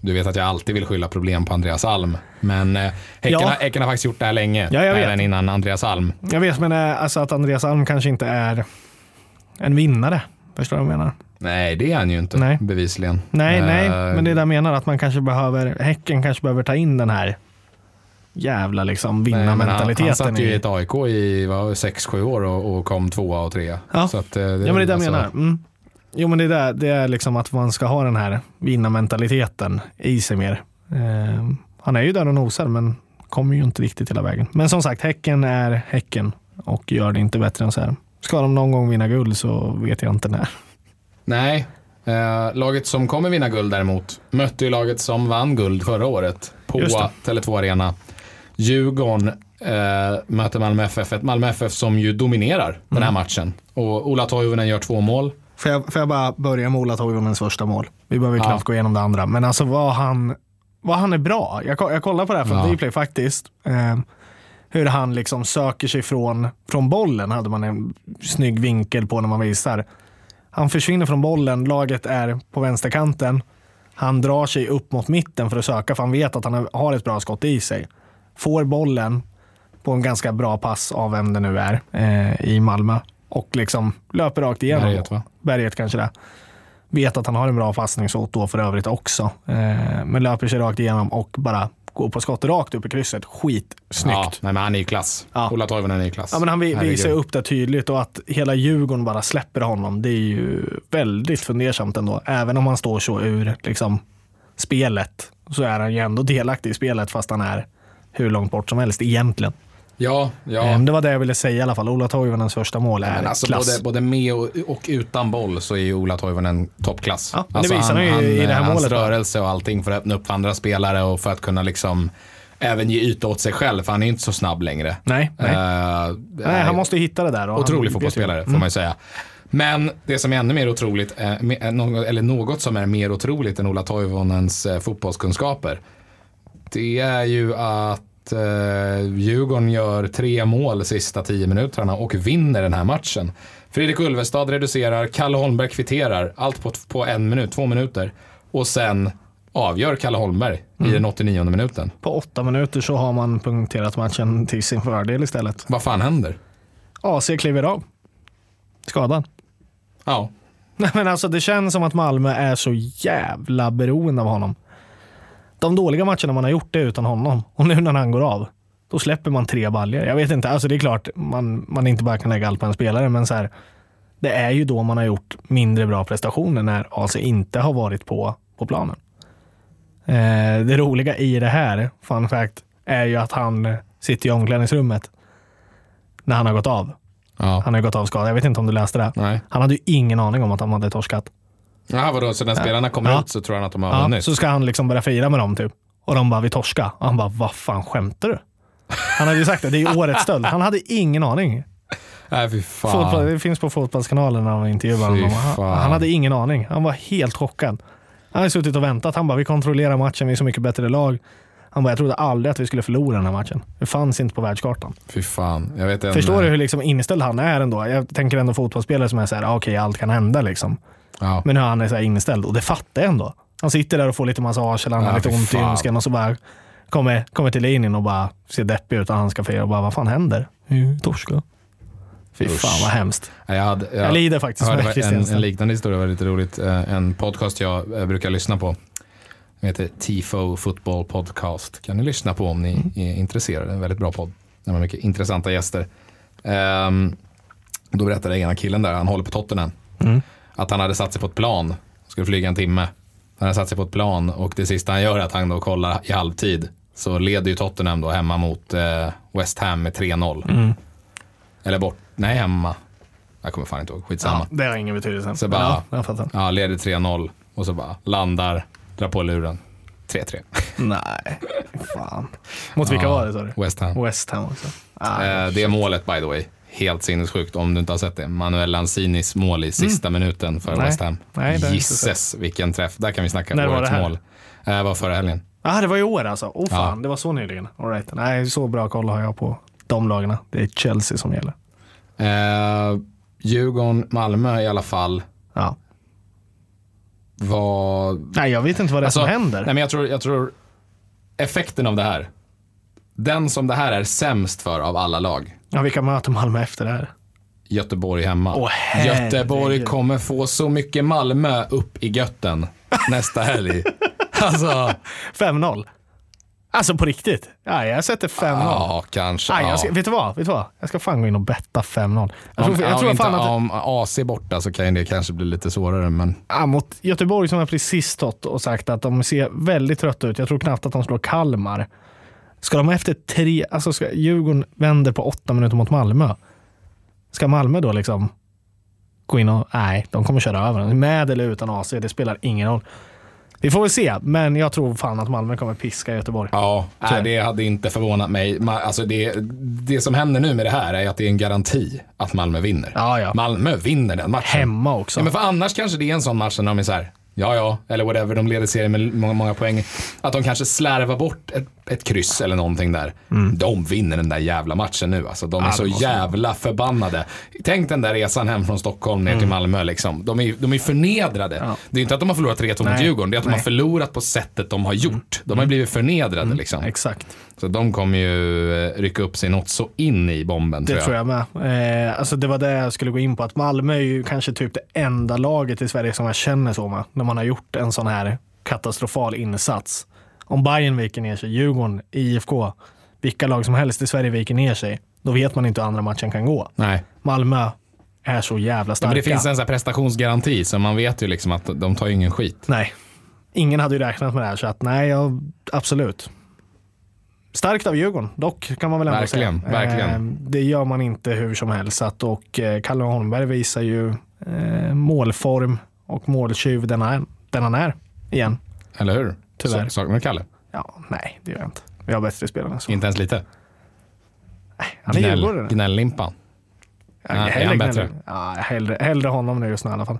Du vet att jag alltid vill skylla problem på Andreas Alm. Men eh, häcken, Ja. har faktiskt gjort det här länge. Ja, jag vet. Även innan Andreas Alm. Jag vet, men eh, alltså att Andreas Alm kanske inte är en vinnare. Förstår du vad jag menar? Nej, det är han ju inte Nej. bevisligen. Nej, Eh, nej, men det är det jag menar. Att man kanske behöver, Häcken kanske behöver ta in den här jävla liksom men han, vinnarmentaliteten. han satt ju i ett AIK i 6-7 år och, och kom tvåa och trea. Ja. Att, eh, Ja, men det är det jag alltså- menar. Mm. Jo, men det är, där, det är liksom att man ska ha den här vinnarmentaliteten i sig mer. Eh, han är ju där och nosar, men kommer ju inte riktigt hela vägen. Men som sagt, Häcken är Häcken och gör det inte bättre än så här. Ska de någon gång vinna guld så vet jag inte när. Nej, eh, laget som kommer vinna guld däremot mötte ju laget som vann guld förra året på Just det. Tele2 Arena. Djurgården eh, möter Malmö FF, ett Malmö FF som ju dominerar den Mm. här matchen. Och Ola Toivonen gör två mål. Får jag, får jag bara börja med Ola Toivonens första mål? Vi behöver Ja. knappt gå igenom det andra. Men alltså vad han, vad han är bra. Jag, jag kollar på det här från Ja. Dplay faktiskt. Eh, hur han liksom söker sig från, från bollen hade man en snygg vinkel på när man visar. Han försvinner från bollen, laget är på vänsterkanten. Han drar sig upp mot mitten för att söka för han vet att han har ett bra skott i sig. Får bollen på en ganska bra pass av vem det nu är eh, i Malmö och liksom löper rakt igenom. Berget, va? Berget kanske det. Vet att han har en bra passningsfot då för övrigt också. Eh, men löper sig rakt igenom och bara går på skott rakt upp i krysset. Skitsnyggt. Ja, nej, men han är i klass. Ja. Ola Toivonen är i klass. Ja, men han visar upp det tydligt och att hela Djurgården bara släpper honom. Det är ju väldigt fundersamt ändå. Även om han står så ur liksom, spelet så är han ju ändå delaktig i spelet fast han är hur långt bort som helst egentligen. Ja, ja. Ehm, Det var det jag ville säga i alla fall. Ola Toivonens första mål är alltså klass. både, både med och, och utan boll så är ju Ola Toivonen toppklass. Ja, det alltså visar han ju i det här hans målet, va? rörelse och allting för att öppna upp för andra spelare och för att kunna liksom även ge yta åt sig själv, för han är inte så snabb längre. Nej, nej. Eh, nej, han måste hitta det där. Otrolig han fotbollsspelare får Mm. man ju säga. Men det som är ännu mer otroligt, eh, eh, eller något som är mer otroligt än Ola Toivonens eh, fotbollskunskaper, det är ju att eh, Djurgården gör tre mål sista tio minuterna och vinner den här matchen. Fredrik Ulvestad reducerar, Kalle Holmberg kvitterar, allt på, på en minut, två minuter. Och sen avgör Kalle Holmberg Mm. i den 89 minuten. På åtta minuter så har man punkterat matchen till sin fördel istället. Vad fan händer? AC kliver av. Skadad. Ja, *laughs* Nej, men alltså, det känns som att Malmö är så jävla beroende av honom. De dåliga matcherna man har gjort det utan honom och nu när han går av, då släpper man tre baljor. Jag vet inte, alltså det är klart man, man inte bara kan lägga allt på en spelare, men så här, det är ju då man har gjort mindre bra prestationer när AC inte har varit på, på planen. Eh, det roliga i det här, fun fact, är ju att han sitter i omklädningsrummet när han har gått av. ja. Han har gått av skadad. Jag vet inte om du läste det. Nej. Han hade ju ingen aning om att han hade torskat. Jaha, vadå, så när spelarna kommer Ja. ut så tror han att de har Ja, vunnit? så ska han liksom börja fira med dem typ. Och de bara, vi torska. Och han bara, vad fan skämtar du? Han hade ju sagt det, det är årets stöld. Han hade ingen aning. Nej, fy fan. Fotboll, det finns på Fotbollskanalen när de intervjuar honom. Han, han hade ingen aning. Han var helt chockad. Han hade suttit och väntat. Han bara, vi kontrollerar matchen, vi är så mycket bättre lag. Han bara, jag trodde aldrig att vi skulle förlora den här matchen. Det fanns inte på världskartan. Fy fan. Jag vet en, Förstår du hur liksom inställd han är ändå? Jag tänker ändå fotbollsspelare som är såhär, ah, okej allt kan hända liksom. Ja. Men hur han är så inställd och det fattar jag ändå. Han sitter där och får lite massage eller han Ja, har lite ont i ljumsken och så bara kommer, kommer till linjen och bara ser deppig ut och han ska fira och bara vad fan händer? Mm, torska. Fy Usch. fan vad hemskt. Jag, hade, jag, Jag lider faktiskt med en, en liknande historia, var lite roligt. Eh, En podcast jag eh, brukar lyssna på. Den heter Tifo Football Podcast. Kan ni lyssna på om ni Mm. är intresserade. En väldigt bra podd. Den har mycket intressanta gäster. Ehm, då berättade ena killen där, han håller på Tottenham, Mm. Att han hade satt sig på ett plan. Skulle flyga en timme. Han hade satt sig på ett plan och det sista han gör är att han då kollar i halvtid. Så leder ju Tottenham då hemma mot eh, West Ham med 3-0. Mm. Eller bort, nej hemma. Jag kommer fan inte ihåg, skitsamma. Ja, det har ingen betydelse. Så bara- ja. Ja, leder 3-0 och så bara landar, drar på luren. 3-3. *laughs* Nej, fan. Mot vilka Ja, var det sa du? West Ham. West Ham också. Ah, Eh, det målet by the way, helt sinnessjukt om du inte har sett det. Manuel Lanzinis mål i sista minuten för Mm. Nej. West Ham. Nej, det Gisses vilken träff. Där kan vi snacka När var årets det mål. Eh, var förra helgen. ah, det var i år alltså. Oh Ja. fan, det var så nyligen. All right. Nej, så bra koll har jag på de lagarna. Det är Chelsea som gäller. Eh, Djurgården, Malmö i alla fall Ja. var... Nej, jag vet inte vad det är Alltså, som händer. Nej, men jag, tror, jag tror effekten av det här. Den som det här är sämst för av alla lag. Ja, vilka möter Malmö efter det här? Göteborg hemma. Åh. Göteborg kommer få så mycket Malmö upp i götten nästa helg. *laughs* alltså, 5-0. Alltså på riktigt. Ja, jag sätter 5-0. ja, kanske. Ja. jag ska, vet, du vad? vet du vad? Jag ska fan gå in och betta 5-0. Jag om, tror, jag om, tror inte, fan att om AC borta så kan det kanske bli lite svårare. Men ja, mot Göteborg som har precis stått och sagt att de ser väldigt trötta ut. Jag tror knappt att de slår Kalmar. Ska de efter tre, alltså ska Djurgården vänder på åtta minuter mot Malmö. Ska Malmö då liksom gå in och, nej, de kommer köra över den. Med eller utan AC, det spelar ingen roll. Vi får väl se, men jag tror fan att Malmö kommer piska Göteborg. Ja, nej, det hade inte förvånat mig. Alltså det, det som händer nu med det här är att det är en garanti att Malmö vinner. Ja, ja. Malmö vinner den matchen. Hemma också. Ja, men för annars kanske det är en sån match när de är så här, ja ja, eller whatever, de leder serien med många, många poäng. Att de kanske slarvar bort ett, ett kryss eller någonting där. De vinner den där jävla matchen nu alltså. De är Mm. Ja, så jävla förbannade. Tänk den där resan hem från Stockholm ner till Malmö liksom. De är, de är förnedrade. Mm. Ja. Det är inte att de har förlorat 3-2 mot. Djurgården, det är att de har förlorat på sättet de har gjort. De har blivit förnedrade liksom. Exakt. Så de kommer ju eh, rycka upp sig något så in i bomben Det tror jag. tror jag med. Eh, alltså det var det jag skulle gå in på. Att Malmö är ju kanske typ det enda laget i Sverige som jag känner så med. När man har gjort en sån här katastrofal insats. Om Bayern viker ner sig, Djurgården, IFK, vilka lag som helst i Sverige viker ner sig. Då vet man inte hur andra matchen kan gå. Nej. Malmö är så jävla Ja, starka. men det finns en sån prestationsgaranti så man vet ju liksom att de tar ingen skit. Nej, ingen hade ju räknat med det här. Så att nej, jag, absolut. Starkt av Djurgården, dock kan man väl ändå Verkligen, säga. verkligen. Eh, det gör man inte hur som helst. Och eh, Kalle Holmberg visar ju eh, målform och måltjuv den, är, den han är igen. Eller hur? Tyvärr. Saknar du Kalle? Ja, nej, det gör jag inte. Vi har bättre spelare än så. Inte ens lite? Han är Gnäll, gnäll-limpan. Ja, är hellre, han bättre? Ja, hellre, hellre honom nu just nu i alla fall.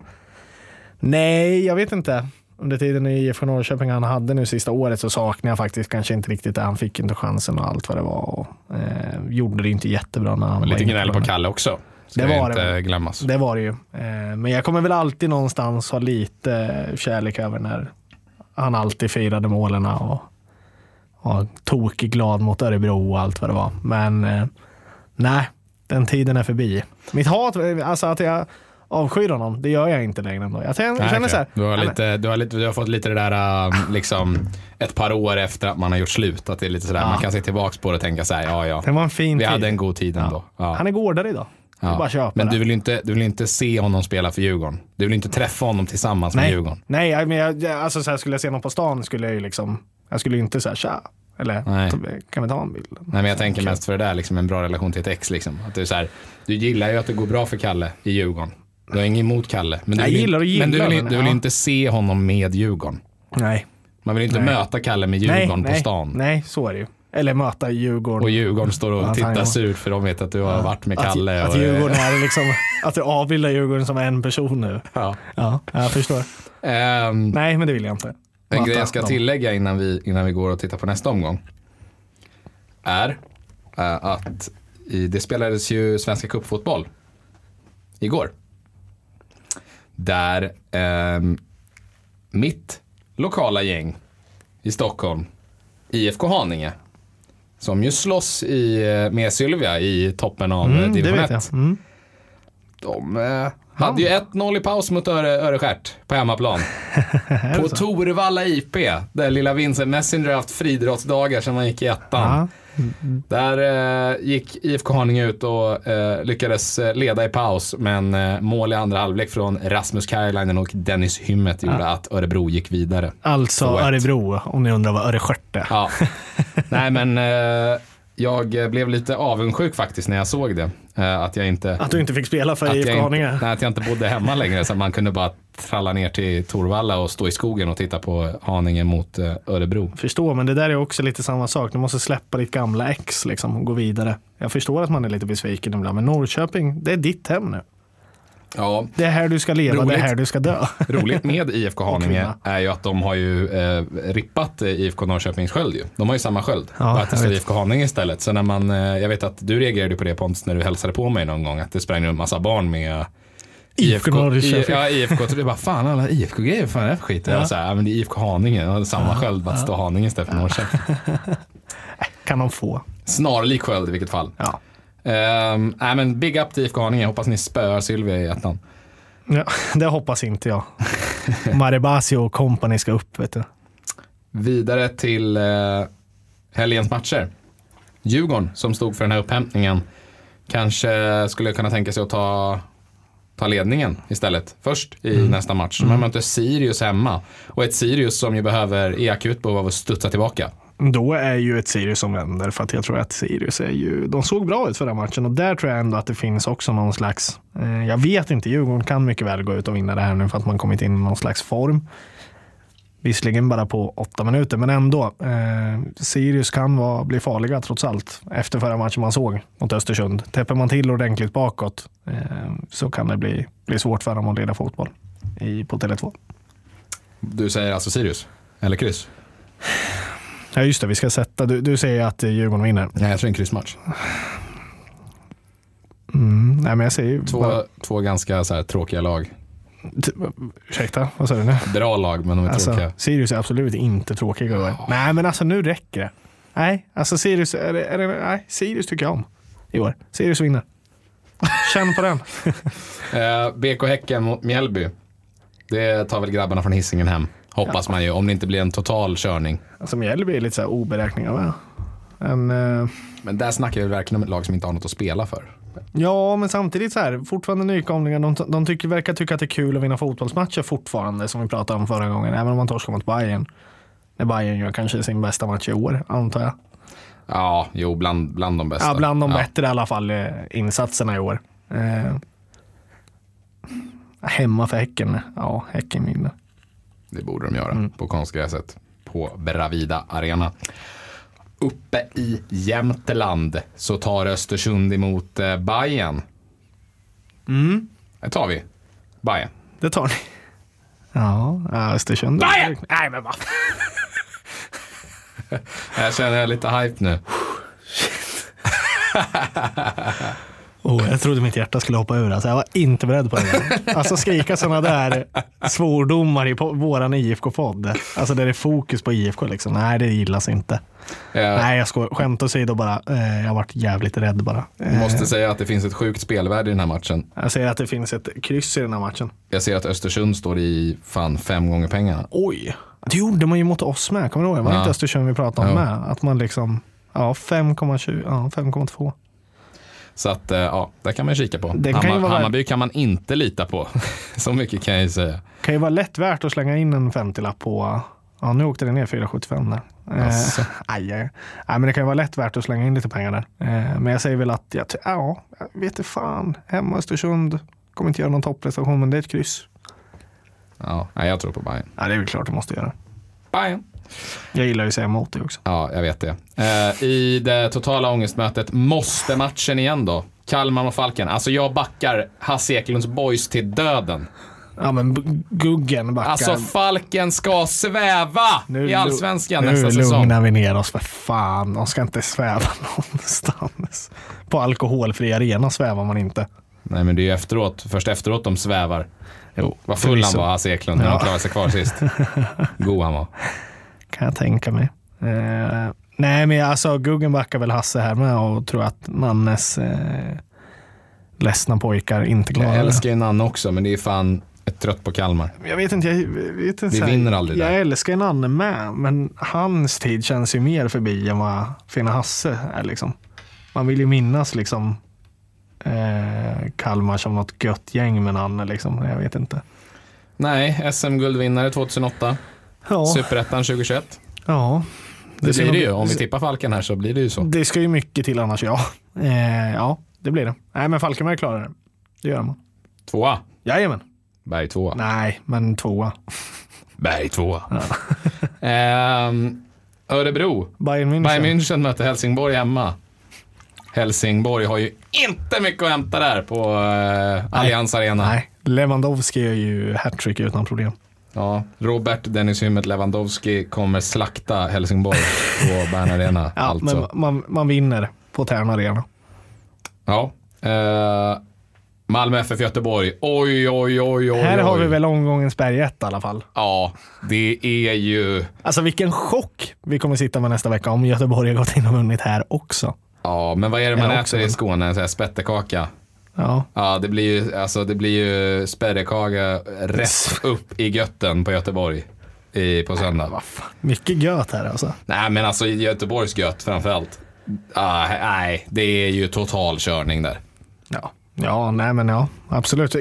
Nej, jag vet inte. Under tiden i IFK Norrköping han hade nu sista året så saknar jag faktiskt kanske inte riktigt det. Han fick inte chansen och allt vad det var. Och, eh, gjorde det inte jättebra när han Lite gnäll på. Kalle också. Ska Det var inte det. glömmas. Det var det ju. Eh, men jag kommer väl alltid någonstans ha lite eh, kärlek över när han alltid firade målen och var tokig glad mot Örebro och allt vad det var. Men eh, nej, den tiden är förbi. Mitt hat, alltså att jag avskyr honom, det gör jag inte längre. Ändå. Jag känner, Nej, så här, du, har ja, men- lite, du, har lite, du har fått lite det där um, liksom ett par år efter att man har gjort slut. Att det är lite sådär, Ja. man kan se tillbaka på det och tänka så här, ja ja. det var en fin Vi tid. hade en god tid ändå. Ja. Han är gårdare idag. Ja. Men du vill, inte, du vill inte se honom spela för Djurgården. Du vill inte träffa honom tillsammans med Nej, Djurgården. nej men jag, alltså så här, skulle jag se någon på stan skulle jag ju liksom, jag skulle inte säga tja. Eller Nej. kan vi ta en bild? Nej, men jag tänker mest för det där, liksom en bra relation till ett ex. Liksom. Att du, är så här, du gillar ju att det går bra för Kalle i Djurgården. Du har inget emot Kalle. Men du Jag vill, gillar och men du vill, men du vill ja. inte se honom med Djurgården. Nej. Man vill inte Nej. möta Kalle med Nej, Djurgården på nej, stan. nej, så är det ju. Eller möta Djurgården. Och Djurgården står och tittar surt för de vet att du har varit med Kalle. Att, och, att Djurgården är liksom, att du avbildar Djurgården som en person nu. ja. Ja, jag förstår. Ehm, Nej, men det vill jag inte. en grej jag ska dem. tillägga innan vi, innan vi går och tittar på nästa omgång. Är eh, att i, det spelades ju Svenska cupfotboll igår. Där ehm, mitt lokala gäng i Stockholm, IFK Haninge, som ju slåss i, eh, med Sylvia i toppen av mm, Mm, division vet 1. jag. Mm. De eh, hade ju 1-0 i paus mot Öre, Öreskärt på hemmaplan. *laughs* På? Torvalla IP, där lilla Vincent Messenger har haft friidrottsdagar sedan man gick i ettan. Ja. Där eh, gick IFK Haninge ut och eh, lyckades eh, leda i paus, men eh, mål i andra halvlek från Rasmus Kajlainen och Dennis Hymmet gjorde att Örebro gick vidare. Alltså. Örebro, om ni undrar vad Öreskiört är. Ja. *laughs* Nej men eh, jag blev lite avundsjuk faktiskt när jag såg det. Eh, att jag inte Att du inte fick spela för IFK Haninge. inte, nej, att jag inte bodde hemma längre så man kunde bara tralla ner till Torvalla och stå i skogen och titta på Haninge mot eh, Örebro. Förstår, men det där är också lite samma sak. Du måste släppa ditt gamla ex liksom, och gå vidare. Jag förstår att man är lite besviken ibland, men Norrköping, det är ditt hem nu. Ja, Det är här du ska leva, det Roligt. är här du ska dö. *laughs* roligt med IFK *laughs* Haninge är ju att de har ju eh, rippat eh, IFK Norrköpings sköld ju. De har ju samma sköld. Ja, bara att det står. IFK Haninge istället. Så när man, eh, jag vet att du reagerade på det Pontus när du hälsade på mig någon gång. Att det sprang en massa barn med IFK Norrköping. Ja, IFK. Det bara, fan alla IFK-grejer, fan är det för skit? Ja. Ja. Jag så här, ja, men det är IFK Haninge, de hade samma sköld, bara att det står Haninge istället för Norrköping. *laughs* Kan de få. Snarlik sköld i vilket fall. Ja. Um, nej men big up till IFK Haninge, hoppas ni spöar Sylvia i ettan. Ja, *laughs* det hoppas inte jag. *laughs* Maribasi och company ska upp, vet du. Vidare till uh, helgens matcher. Djurgården som stod för den här upphämtningen kanske skulle kunna tänka sig att ta, ta ledningen istället. Först i Mm. nästa match. Man möter Sirius hemma. Och ett Sirius som ju behöver, är akut behov av att studsa tillbaka. Då är ju ett Sirius som vänder för att jag tror att Sirius är ju, de såg bra ut förra matchen och där tror jag ändå att det finns också någon slags, eh, jag vet inte, Djurgården kan mycket väl gå ut och vinna det här nu för att man kommit in i någon slags form. Visserligen bara på åtta minuter, men ändå. Eh, Sirius kan vara, bli farliga trots allt. Efter förra matchen man såg mot Östersund. Täpper man till ordentligt bakåt eh, så kan det bli, bli svårt för dem att leda fotboll i, på Tele2. Du säger alltså Sirius? Eller kryss? Ja just det, vi ska sätta. Du, du säger att Djurgården vinner. Nej, jag tror en kryssmatch. Mm, nej, men jag säger Två, bara, två ganska så här, tråkiga lag. t- ursäkta, vad sa du nu? Bra lag, men de är Alltså, tråkiga. Sirius är absolut inte tråkiga år. Nej, men alltså nu räcker det. Nej, alltså Sirius, är det, är det, nej, Sirius tycker jag om i år. Sirius vinner. Känn på den. *laughs* Eh, BK Häcken mot Mjällby. Det tar väl grabbarna från Hisingen hem. Hoppas man ju, om det inte blir en total körning. Alltså Mjällby är lite så här oberäkneliga med. En, eh, Men där snackar vi verkligen om ett lag som inte har något att spela för. ja, men samtidigt så här, fortfarande nykomlingar. De, de tycker, verkar tycka att det är kul att vinna fotbollsmatcher fortfarande, som vi pratade om förra gången. Även om man torskar mot Bayern. När Bayern gör kanske sin bästa match i år, antar jag. Ja, jo, bland, bland de bästa. Ja, bland de Ja. bättre i alla fall eh, insatserna i år. Eh, hemma för Häcken. Ja, Häcken vinner. Det borde de göra Mm. på konstgräset på Bravida Arena. Uppe i Jämtland så tar Östersund emot eh, Bayern. Mm. Det tar vi. Bayern. Det tar ni. Ja, Östersund. Bayern! Nej, men vad *laughs* Jag känner jag lite hype nu. *laughs* Oh, jag trodde mitt hjärta skulle hoppa ur. Alltså, jag var inte beredd på det. Alltså skrika sådana där svordomar i våran IFK-podd. Alltså där det är fokus på IFK. Liksom. Nej, det gillas inte. Jag Nej, jag skojar. Skämt åsido bara. Eh, jag varit jävligt rädd bara. Eh, måste säga att det finns ett sjukt spelvärde i den här matchen. Jag säger att det finns ett kryss i den här matchen. Jag ser att Östersund står i fan fem gånger pengarna. Oj, det gjorde man ju mot oss med. Kommer du ihåg? Var det Ja. inte Östersund vi pratade om Jo. med? Att man liksom, ja 5,20, ja 5,2. Så att, eh, ja, där kan man kika på. Det kan ju Hammar, vara- Hammarby kan man inte lita på. *laughs* Så mycket kan jag ju säga. Kan ju vara lätt värt att slänga in en 50-lapp på, ja nu åkte det ner 4,75 där. Eh, *laughs* aj, aj. Nej, men det kan ju vara lätt värt att slänga in lite pengar där. Eh, men jag säger väl att, jag, ja, jag vet fan. Hemma Östersund, kommer inte göra någon topprestation, men det är ett kryss. Ja, jag tror på Bayern. Ja, det är väl klart det måste göra. Bayern. Jag gillar ju att säga emot det också. Ja, jag vet det. Eh, I det totala ångestmötet, måste matchen igen då? Kalmar och Falken. Alltså jag backar Hasse Eklunds boys till döden. Ja, men Guggen backar. Alltså Falken ska sväva Nu i allsvenskan lu- nästa Nu säsong. lugnar vi ner oss för fan. De ska inte sväva *laughs* någonstans. På alkoholfri arena svävar man inte. Nej men det är ju efteråt, först efteråt de svävar. Jo, Vad full han var, Hasse Eklund, när Ja. de klarade sig kvar sist. *laughs* God han var. Kan jag tänka mig. Eh, nej, men alltså Guggen backar väl Hasse här med och tror att Nannes eh, ledsna pojkar inte klarar Jag det. älskar ju Nanne också, men det är fan ett trött på Kalmar. Jag vet inte, jag vet inte Vi vinner aldrig Jag där. älskar Nanne med, men hans tid känns ju mer förbi än vad Fina Hasse är liksom. Man vill ju minnas liksom eh, Kalmar som något gött gäng med Nanne liksom. Jag vet inte. Nej, SM-guldvinnare 2008. Ja, Superettan 2021. ja. Det ska blir det ju. Om vi tippar Falken här så blir det ju så. Det ska ju mycket till annars, ja. Eh, ja, det blir det. Nej, men Falkenberg klarar det. Det gör man. Tvåa. Jajamän. Berg tvåa. Nej, men tvåa. Berg tvåa. Ehm, Örebro. Bayern München. Bayern München möter Helsingborg hemma. Helsingborg har ju inte mycket att hämta där på uh, Allianz Arena. Nej, Lewandowski gör ju hattrick utan problem. Ja, Robert Dennis Hymmet Lewandowski kommer slakta Helsingborg på *laughs* Bern Arena. Ja, alltså. men man, man vinner på Tärna Arena. Ja. Eh, Malmö FF Göteborg. Oj, oj, oj, oj. Här har vi väl omgångens berg ett i alla fall. Ja, det är ju... Alltså vilken chock vi kommer sitta med nästa vecka om Göteborg har gått in och vunnit här också. Ja, men vad är det man Ja, också, äter i Skåne? En sån här spettekaka. Ja, Ja, det blir ju, alltså, det blir ju spädekaka rätt *laughs* upp i götten på Göteborg i, på söndag. fan. Mycket gött här alltså. Nej, men alltså Göteborgs gött framförallt. Ah, nej, det är ju total körning där. Ja. Ja, nej men ja, absolut.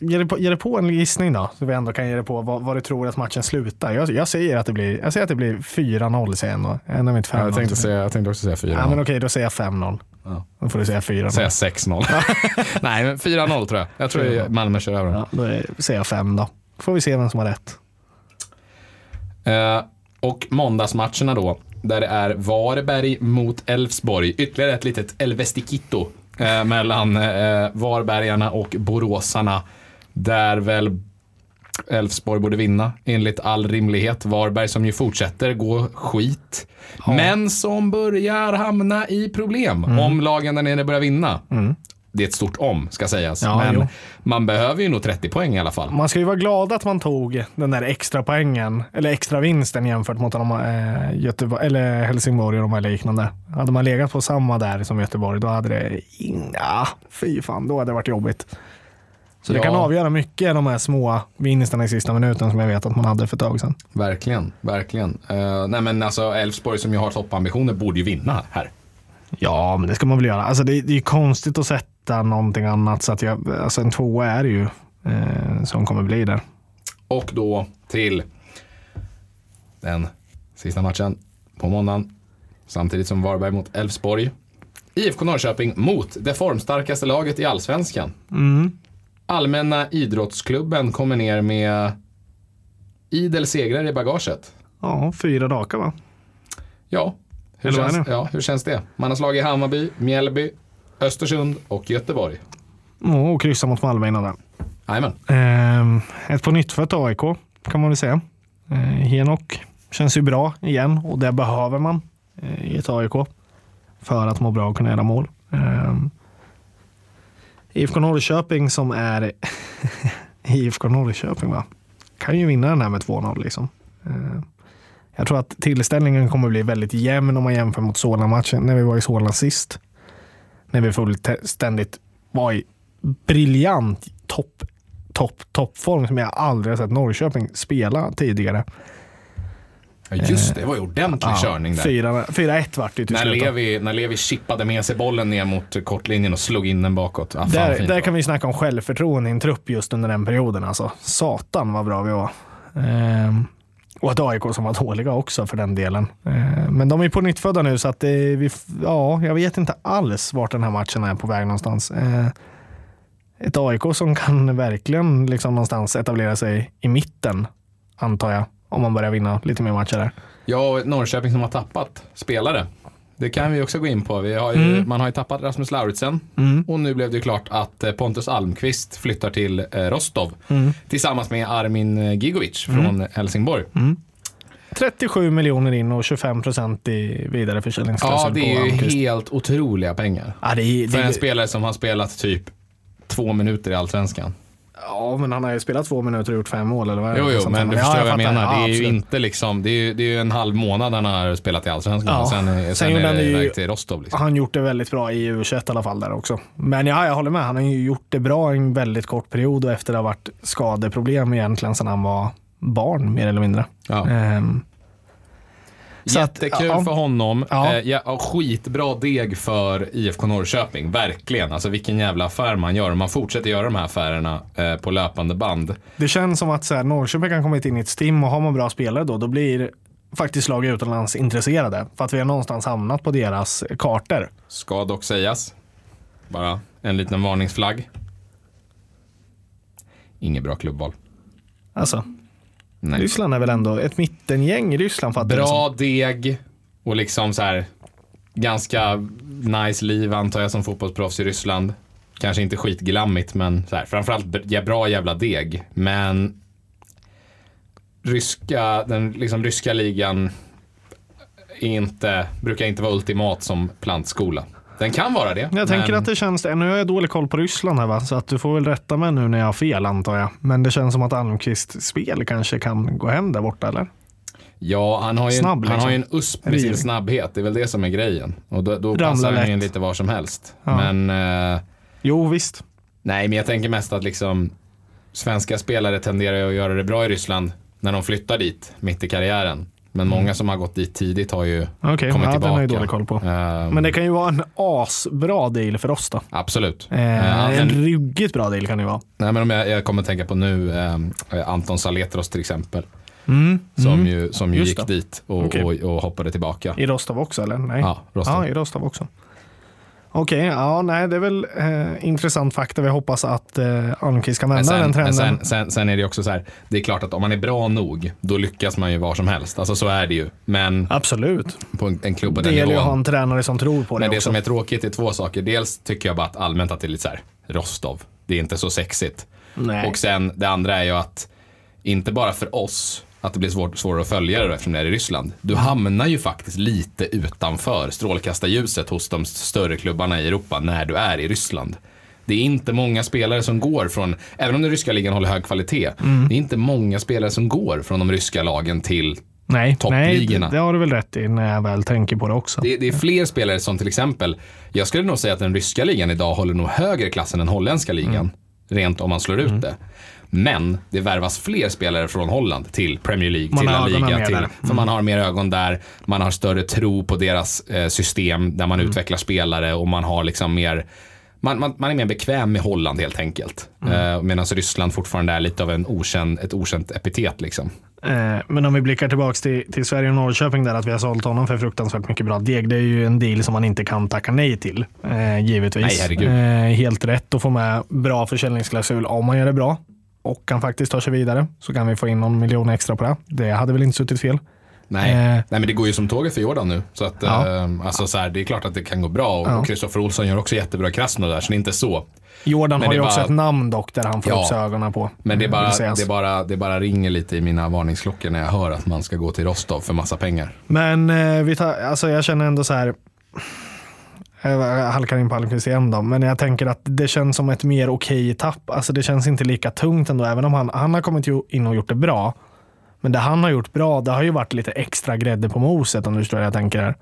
Ge dig på, ge dig på en gissning då, så vi ändå kan ge dig på vad, vad du tror att matchen slutar. Jag, jag säger att det blir, jag säger att det blir 4-0 säger jag ändå. Ändå inte 5-0. jag, tänkte säga, jag tänkte också säga 4-0. Ja, men okej, då säger jag 5-0. Ja. Då får du säga 4-0. Säga 6-0. Nej, men 4-0 tror jag. Jag tror 4-0. Malmö kör över. Ja, då är, säger jag 5 då. Får vi se vem som har rätt. Eh, och måndagsmatcherna då, där det är Varberg mot Elfsborg. Ytterligare ett litet Elvestikito eh, mellan eh, Varbergarna och Boråsarna. Där väl Elfsborg borde vinna enligt all rimlighet. Varberg som ju fortsätter gå skit. Men som börjar hamna i problem Mm. om lagen där nere börjar vinna. Det är ett stort om, ska sägas. Ja, Men jo. man behöver ju nog 30 poäng i alla fall. Man ska ju vara glad att man tog den där extra poängen eller extra vinsten jämfört mot de, eh, Göteborg, eller Helsingborg och de här liknande. Hade man legat på samma där som Göteborg, då hade det inga, fy fan, då hade det varit jobbigt. Så det Ja. kan avgöra mycket de här små vinsterna i sista minuten som jag vet att man hade för ett tag sedan. Verkligen, verkligen. Uh, nej men alltså Elfsborg som ju har toppambitioner borde ju vinna här. Ja, men det ska man väl göra. Alltså det, det är ju konstigt att sätta någonting annat, så att jag, alltså en tvåa är det ju eh, som kommer bli där. Och då till den sista matchen på måndagen. Samtidigt som Varberg mot Elfsborg. IFK Norrköping mot det formstarkaste laget i Allsvenskan. Mm. Allmänna idrottsklubben kommer ner med idel segrar i bagaget. Ja, fyra raka va? Ja, hur känns, ja, hur känns det? Man har slagit Hammarby, Mjällby, Östersund och Göteborg. Och kryssa mot Malmö innan det. Jajamän. Eh, ett på nytt för AIK kan man väl säga. Eh, Henok känns ju bra igen och det behöver man eh, i ett AIK för att må bra och kunna göra mål. Eh, IFK Norrköping som är *laughs* IFK Norrköping va? Kan ju vinna den här med 2-0 liksom. Eh, jag tror att tillställningen kommer bli väldigt jämn om man jämför mot Solna-matchen när vi var i Solna sist. När vi fullständigt var i briljant topp, topp, toppform som jag aldrig har sett Norrköping spela tidigare. Ja, just det, det var ju ordentlig körning där. 4 4-1 vart det till När slut. Levi, när Levi chippade med sig bollen ner mot kortlinjen och slog in den bakåt. Ah, Där, där kan vi snacka om självförtroende i en trupp just under den perioden. Alltså. Satan vad bra vi var. Ehm, och ett AIK som var dåliga också för den delen. Eh, men de är på nyttfödda nu så att det, vi, ja, jag vet inte alls vart den här matchen är på väg någonstans. Eh, ett AIK som kan verkligen liksom någonstans etablera sig i mitten, antar jag. Om man börjar vinna lite mer matcher där. Ja, och ett Norrköping som har tappat spelare. Det kan vi också gå in på. Vi har ju, Mm. Man har ju tappat Rasmus Lauritsen och nu blev det ju klart att eh, Pontus Almqvist flyttar till eh, Rostov Mm. tillsammans med Armin eh, Gigovic från Helsingborg. 37 miljoner in och 25 procent i vidareförsäljningsklausul Ja, det är ju helt otroliga pengar. Ja, det är, För det, en spelare som har spelat typ två minuter i Allsvenskan. Ja, men han har ju spelat två minuter och gjort fem mål eller vad är det? Jo, jo, men du Ja, förstår vad jag menar. Ja, det är ju inte liksom, det är ju, det är ju en halv månad han har spelat i Allsvenskan Ja. sen, sen, Sen är han det iväg till Rostov. Liksom. Han gjort det väldigt bra i U21 i alla fall där också. Men ja, jag håller med. Han har ju gjort det bra i en väldigt kort period och efter det har varit skadeproblem egentligen sedan han var barn mer eller mindre. Ja. Ehm, så att, Jättekul ja. för honom. Ja. Eh, ja, skitbra deg för IFK Norrköping. Verkligen. Alltså vilken jävla affär man gör. Man fortsätter göra de här affärerna eh, på löpande band. det känns som att så här, Norrköping kan komma in i ett team och har man bra spelare då, då blir faktiskt lag utomlands intresserade. För att vi har någonstans hamnat på deras kartor. Ska dock sägas. Bara en liten varningsflagg. Inget bra klubbval. Alltså, Nej. Ryssland är väl ändå ett mittengäng i Ryssland fattar Bra deg och liksom så här ganska nice liv antar jag som fotbollsproffs i Ryssland. Kanske inte skitglammigt men så här, framförallt bra jävla deg. Men ryska, den liksom ryska ligan inte, brukar inte vara ultimat som plantskola. Den kan vara det. Jag tänker men- att det känns, nu har jag dålig koll på Ryssland här va, så att du får väl rätta mig nu när jag har fel antar jag. Men det känns som att Almqvist spel kanske kan gå hem där borta eller? Ja, han har ju, Snabb, en, han har en liksom. USP med sin snabbhet. Det är väl det som är grejen. Och då, då passar han lätt. lite var som helst. Ja. Men eh, Jo visst. Nej, men jag tänker mest att liksom svenska spelare tenderar att göra det bra i Ryssland när de flyttar dit mitt i karriären. Men många som har gått dit tidigt har ju Mm. Okej, kommit ja, den tillbaka. har jag dålig koll på. Ehm, Men det kan ju vara en asbra deal för oss då. Absolut. Eh, Eh, en ruggigt bra deal kan det ju vara. nej, men om jag, jag kommer att tänka på nu ehm, Anton Saletros till exempel. Mm. Som mm. ju, som ju Just gick det. dit och, Okej. och, och hoppade tillbaka. I Rostov också eller? Nej. Ja, Rostov. Ja, i Rostov också. Okej, ja, nej, det är väl eh, intressant fakta. Vi hoppas att eh, Almqvist kan vända den sen, men trenden. sen, sen, sen är det också så här, det är klart att om man är bra nog, då lyckas man ju var som helst. Alltså så är det ju. Men Absolut. på en, en klubb på Det den gäller ju att ha en tränare som tror på det Men det också. som är tråkigt är två saker. Dels tycker jag bara att allmänt att det är lite så här, Rostov. Det är inte så sexigt. Nej. Och sen det andra är ju att, inte bara för oss, att det blir svårt, svårare att följa det eftersom det är i Ryssland. Du hamnar ju faktiskt lite utanför strålkastarljuset hos de större klubbarna i Europa när du är i Ryssland. Det är inte många spelare som går från, även om den ryska ligan håller hög kvalitet, Mm. det är inte många spelare som går från de ryska lagen till nej, nej, det, det har du väl rätt i när jag väl tänker på det också. det, det är fler spelare som till exempel, jag skulle nog säga att den ryska ligan idag håller nog högre klass än den holländska ligan. Rent om man slår ut det. Men det värvas fler spelare från Holland till Premier League, Man till La Liga. Till, där. För man har mer ögon där, man har större tro på deras eh, system där man utvecklar spelare och man har liksom mer man, man, man är mer bekväm med Holland helt enkelt. Eh, Medan Ryssland fortfarande är lite av en okänd, ett okänt epitet. Liksom. Eh, men om vi blickar tillbaka till, till Sverige och Norrköping där att vi har sålt honom för fruktansvärt mycket bra deg. Det är ju en deal som man inte kan tacka nej till. Eh, givetvis. Nej. Eh, helt rätt att få med bra försäljningsklausul om man gör det bra och kan faktiskt ta sig vidare så kan vi få in någon miljon extra på det. Det hade väl inte suttit fel. Nej. Eh. Nej, men det går ju som tåget för Jordan nu. Så att, Ja. eh, alltså, så här, det är klart att det kan gå bra. Och Ja. och Kristoffer Olsson gör också jättebra i Krasnodar, där, så det är inte så. Jordan Men har ju är också bara- ett namn dock där han får Ja. upp sig ögonen på. Men det, bara, det, bara, det bara ringer lite i mina varningsklockor när jag hör att man ska gå till Rostov för massa pengar. Men eh, vi tar, alltså jag känner ändå så här. Jag halkar in på Almqvist igen då, men jag tänker att det känns som ett mer okej tapp. Alltså det känns inte lika tungt ändå, även om han, han har kommit in och gjort det bra. Men det han har gjort bra, det har ju varit lite extra grädde på moset om du förstår vad jag tänker. här.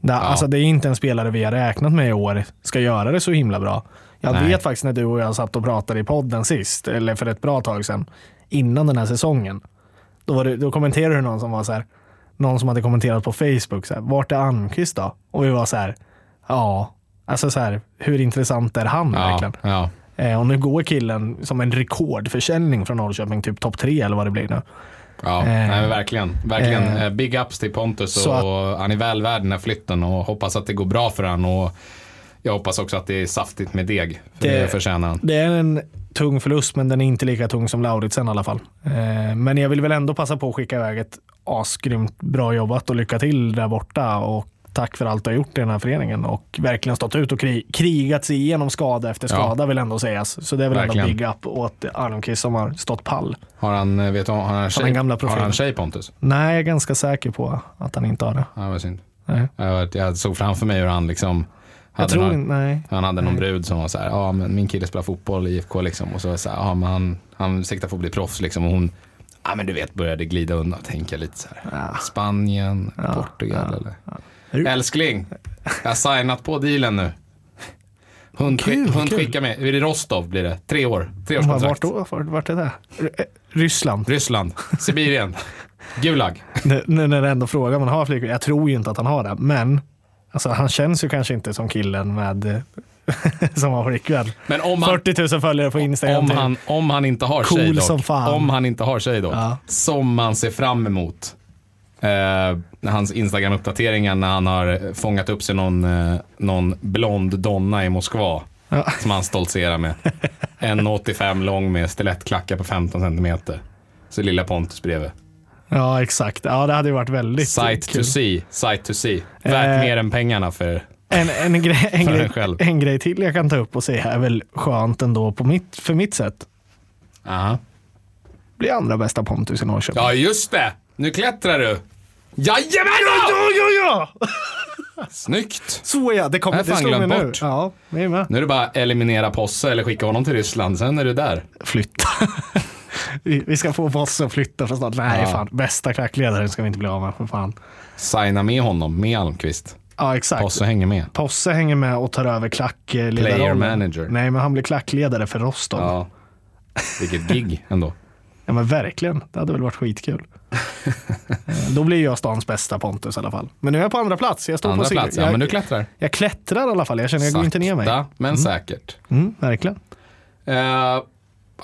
Det, alltså, det är inte en spelare vi har räknat med i år ska göra det så himla bra. Jag Nej. vet faktiskt när du och jag satt och pratade i podden sist, eller för ett bra tag sedan, innan den här säsongen. Då, var det, då kommenterade du någon som var så här, någon som hade kommenterat på Facebook, så här, vart är Almqvist då? Och vi var så här, ja, alltså så här, hur intressant är han Ja, verkligen? ja. Eh, och nu går killen som en rekordförsäljning från Norrköping, typ topp tre eller vad det blir nu. Ja, Eh, nej, verkligen. verkligen. eh, Eh, Big ups till Pontus så och han är väl värd den här flytten och hoppas att det går bra för han och jag hoppas också att det är saftigt med deg. För det, Det- förtjänar han. Det är en tung förlust, men den är inte lika tung som Lauritsen i alla fall. Eh, men jag vill väl ändå passa på att skicka iväg ett asgrymt bra jobbat och lycka till där borta. Och tack för allt du har gjort i den här föreningen och verkligen stått ut och kri- krigat sig igenom skada efter Ja. skada vill ändå sägas. Så det är väl Verkligen. ändå big up åt Almqvist som har stått pall. Har han, eh, vet du, har han den tjej, gamla har han tjej Pontus? Nej, jag är ganska säker på att han inte har det. Ja, synd. Nej. Jag, jag såg framför mig hur han liksom Jag hade tror någon, nej. Han hade någon brud som var så här, ja men min kille spelar fotboll i IFK liksom. Och så var så här, ja men han, han siktar på att bli proffs liksom. Och hon, ja men du vet, började glida undan och tänka lite så här. Ja. Spanien, Portugal ja, eller? Älskling, jag har signat på dealen nu. Hund, Kul, hund kul. skickar med, det Rostov blir det? Tre år, tre års Vart då? Vart, är det? Eh, Ryssland. Ryssland, Sibirien, Gulag. Nu när det ändå frågar om han har flickvän. Jag tror ju inte att han har det, men alltså, han känns ju kanske inte som killen med *laughs* som har flickvän. Men om han, 40 000 följare på Instagram. om han, om han inte har Cool tjej dock, som fan. om han inte har tjej dock, Ja. som man ser fram emot. Eh, hans Instagram-uppdateringar när han har fångat upp sig någon, eh, någon blond donna i Moskva. Ja. Som han stoltserar med. *laughs* 1,85 lång med stilettklackar på 15 centimeter. Så lilla Pontus bredvid. Ja, exakt. Ja, det hade ju varit väldigt Sight kul. to see, sight to see. Värt Eh, mer än pengarna för... En, en, *laughs* grej, en, grej, en grej till jag kan ta upp och säga är väl skönt ändå på mitt, för mitt sätt. Aha. Blir andra bästa Pontus i Norrköping. Ja, just det! Nu klättrar du! Jajamän! ja, ja, ja! Snyggt! Så ja, det kommer det slog mig nu. bort. Ja, är med. Nu är det bara eliminera Posse eller skicka honom till Ryssland, sen är du där. Flytta. *laughs* vi, ska få Bosse att flytta för snart. Nej, Ja. fan. Bästa klackledaren ska vi inte bli av med för fan. Signa med honom, med Almqvist. Ja, exakt. Posse hänger med. Posse hänger med och tar över klackledarrollen. Player manager. Nej, men han blir klackledare för Rostov. Ja. Ja. Vilket gig ändå. Men verkligen. Det hade väl varit skitkul. *laughs* Eh, Då blir jag stans bästa Pontus i alla fall. Men nu är jag på andra plats. Jag står Andra på sig- plats, ja jag, men du klättrar. jag klättrar i alla fall. Jag känner jag går inte ner mig. Sakta, men säkert. Mm, verkligen. Eh,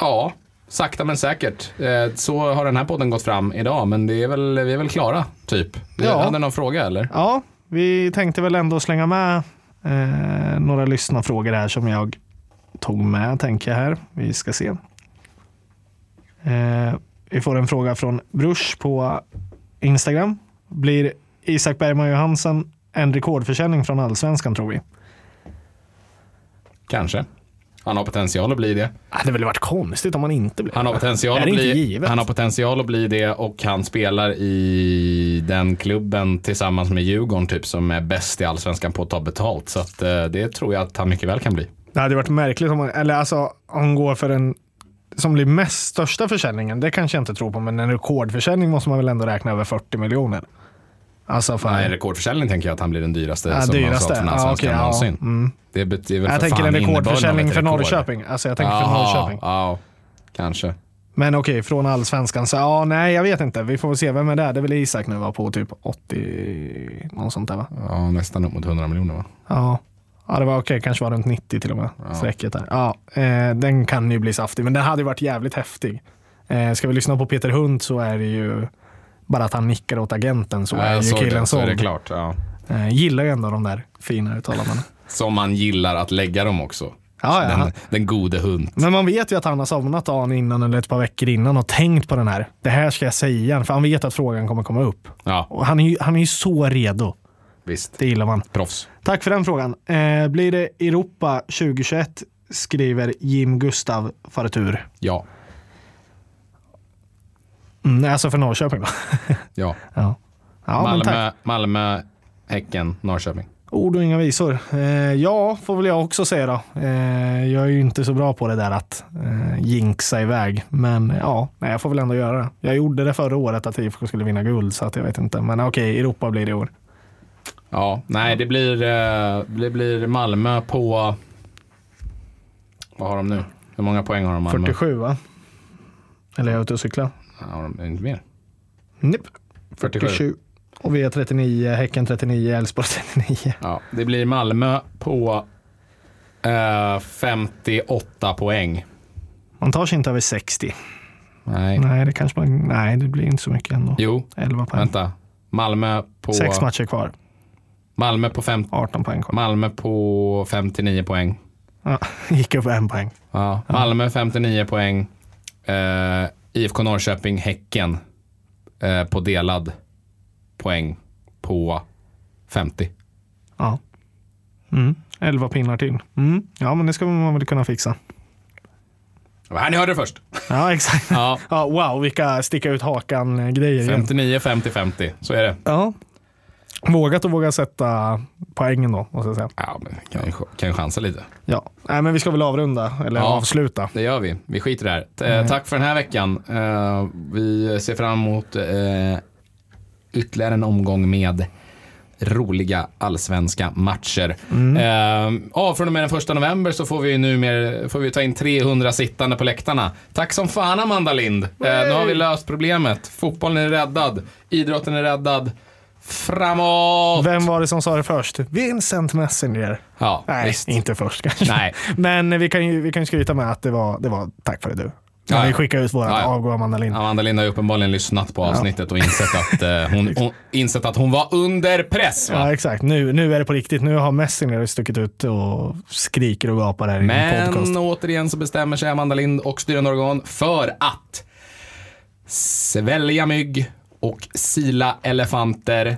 ja, sakta men säkert. Eh, så har den här podden gått fram idag, men det är väl, vi är väl klara, typ. Du Ja. hade någon fråga eller? Ja, vi tänkte väl ändå slänga med Eh, några lyssnarfrågor här som jag tog med, tänker jag här. Vi ska se. Eh, vi får en fråga från Brush på Instagram. Blir Isak Bergman Johansson en rekordförsäljning från allsvenskan tror vi? Kanske. Han har potential att bli det. Det hade väl varit konstigt om han inte blev Han har, potential Är att det inte bli, givet? han har potential att bli det och han spelar i den klubben tillsammans med Djurgården typ som är bäst i allsvenskan på att ta betalt. Så att, eh, det tror jag att han mycket väl kan bli. Det hade varit märkligt om han, eller alltså, om han går för en som blir mest största försäljningen. Det kanske jag inte tror på, men en rekordförsäljning måste man väl ändå räkna över 40 miljoner. Alltså för... Nej, rekordförsäljning tänker jag att han blir den dyraste Ja, som har dyraste. sålt från Ja, okej, ja. någonsin. Mm. Det betyder väl Jag för tänker en rekordförsäljning för. Norrköping. Alltså jag tänker för Jaha, Norrköping. ja, kanske. Men okej, från allsvenskan. Så ja, nej, jag vet inte. Vi får väl se. Vem är det? Det är väl Isak nu va? På typ 80, något sånt där va? Ja, nästan upp mot 100 miljoner va? Ja. Ja, det var okej. Kanske var runt 90 till och med. Ja. Strecket där. Ja, eh, den kan ju bli saftig, men den hade ju varit jävligt häftig. Eh, ska vi lyssna på Peter Hunt så är det ju bara att han nickar åt agenten så Ja, är ju killen det, så är det såld. klart. Ja. Eh, gillar ju ändå de där fina uttalandena. Som man gillar att lägga dem också. Ja, ja. Den, den gode hund. Men man vet ju att han har somnat dagen innan eller ett par veckor innan och tänkt på den här. Det här ska jag säga, för han vet att frågan kommer komma upp. Ja, Och han är ju, han är ju så redo. Visst. Det gillar man. Proffs. Tack för den frågan. Eh, blir det Europa 2021? Skriver Jim Gustav Fartur. Ja. Mm, alltså för Norrköping då. *laughs* Ja. ja. Ja. Malmö, Malmö, Häcken, Norrköping. Ord och inga visor. Eh, ja, får väl jag också säga då. Eh, jag är ju inte så bra på det där att eh, jinxa iväg. Men ja, nej, jag får väl ändå göra det. Jag gjorde det förra året att IFK skulle vinna guld, så att jag vet inte. Men okej, Europa blir det i år. Ja, nej det blir, eh, det blir Malmö på... Vad har de nu? Hur många poäng har de Malmö? 47 va? Eller är jag ute och cyklar? Har de inte mer? Nipp. 47. 47. Och vi är 39, Häcken 39, Elfsborg *laughs* 39. Ja, det blir Malmö på eh, 58 poäng. Man tar sig inte över 60. Nej. Nej, det kanske man, nej, det blir inte så mycket ändå. Jo, 11 poäng. vänta. Malmö på, Sex matcher kvar. Malmö på, fem, 18 poäng. Malmö på 59 poäng. Ja, *laughs* gick upp en poäng. Ja, Malmö 59 poäng. Eh, IFK Norrköping, Häcken eh, på delad poäng på 50. Ja. Mm. 11 pinnar till. Mm. Ja, men det ska man väl kunna fixa. Det var här ni hörde det först. Ja, *laughs* exakt. Ja, Ja, wow, vilka sticka ut hakan-grejer. igen. 59, 50, 50. Så är det. Ja. Vågat och våga sätta poängen då, måste jag säga. Ja, men kan ju, kan ju chansa lite. Ja, nej, men vi ska väl avrunda, eller Ja. avsluta. Det gör vi. Vi skiter i det här. Eh, Tack för den här veckan. Eh, vi ser fram emot eh, ytterligare en omgång med roliga allsvenska matcher. Eh, ja, från och med den första november så får vi nu mer, får vi ta in 300 sittande på läktarna. Tack som fan Amanda Lind. Eh, nu har vi löst problemet. Fotbollen är räddad. Idrotten är räddad. Framåt! Vem var det som sa det först? Vincent Messenger. Ja, Nej, visst. inte först kanske. Nej. *laughs* Men vi kan ju vi kan skryta med att det var, det var tack vare du. Ja, När vi ja. skickade ut vårat Ja, ja. avgå Amanda Lind. Amanda Lind har ju uppenbarligen lyssnat på avsnittet och insett att, eh, hon, *laughs* hon, insett att hon var under press. Va? Ja, exakt. Nu, nu är det på riktigt. Nu har Messenger stuckit ut och skriker och gapar här i en podcast. Men återigen så bestämmer sig Amanda Lind och styrande organ för att svälja mygg och sila elefanter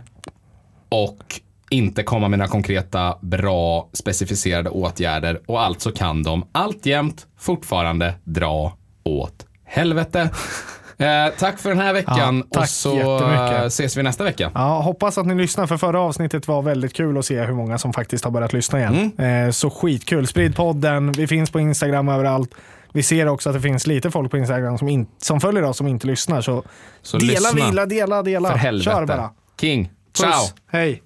och inte komma med några konkreta, bra, specificerade åtgärder och alltså kan de alltjämt fortfarande dra åt helvete. Eh, tack för den här veckan Ja, och så eh, ses vi nästa vecka. Ja, hoppas att ni lyssnar, för förra avsnittet var väldigt kul att se hur många som faktiskt har börjat lyssna igen. Mm. Eh, så skitkul. Sprid podden, vi finns på Instagram överallt. Vi ser också att det finns lite folk på Instagram som, in, som följer oss som inte lyssnar. Så, Så dela, lyssna. vila, dela, dela. För helvete. Kör bara. King, Puss. ciao! Hej.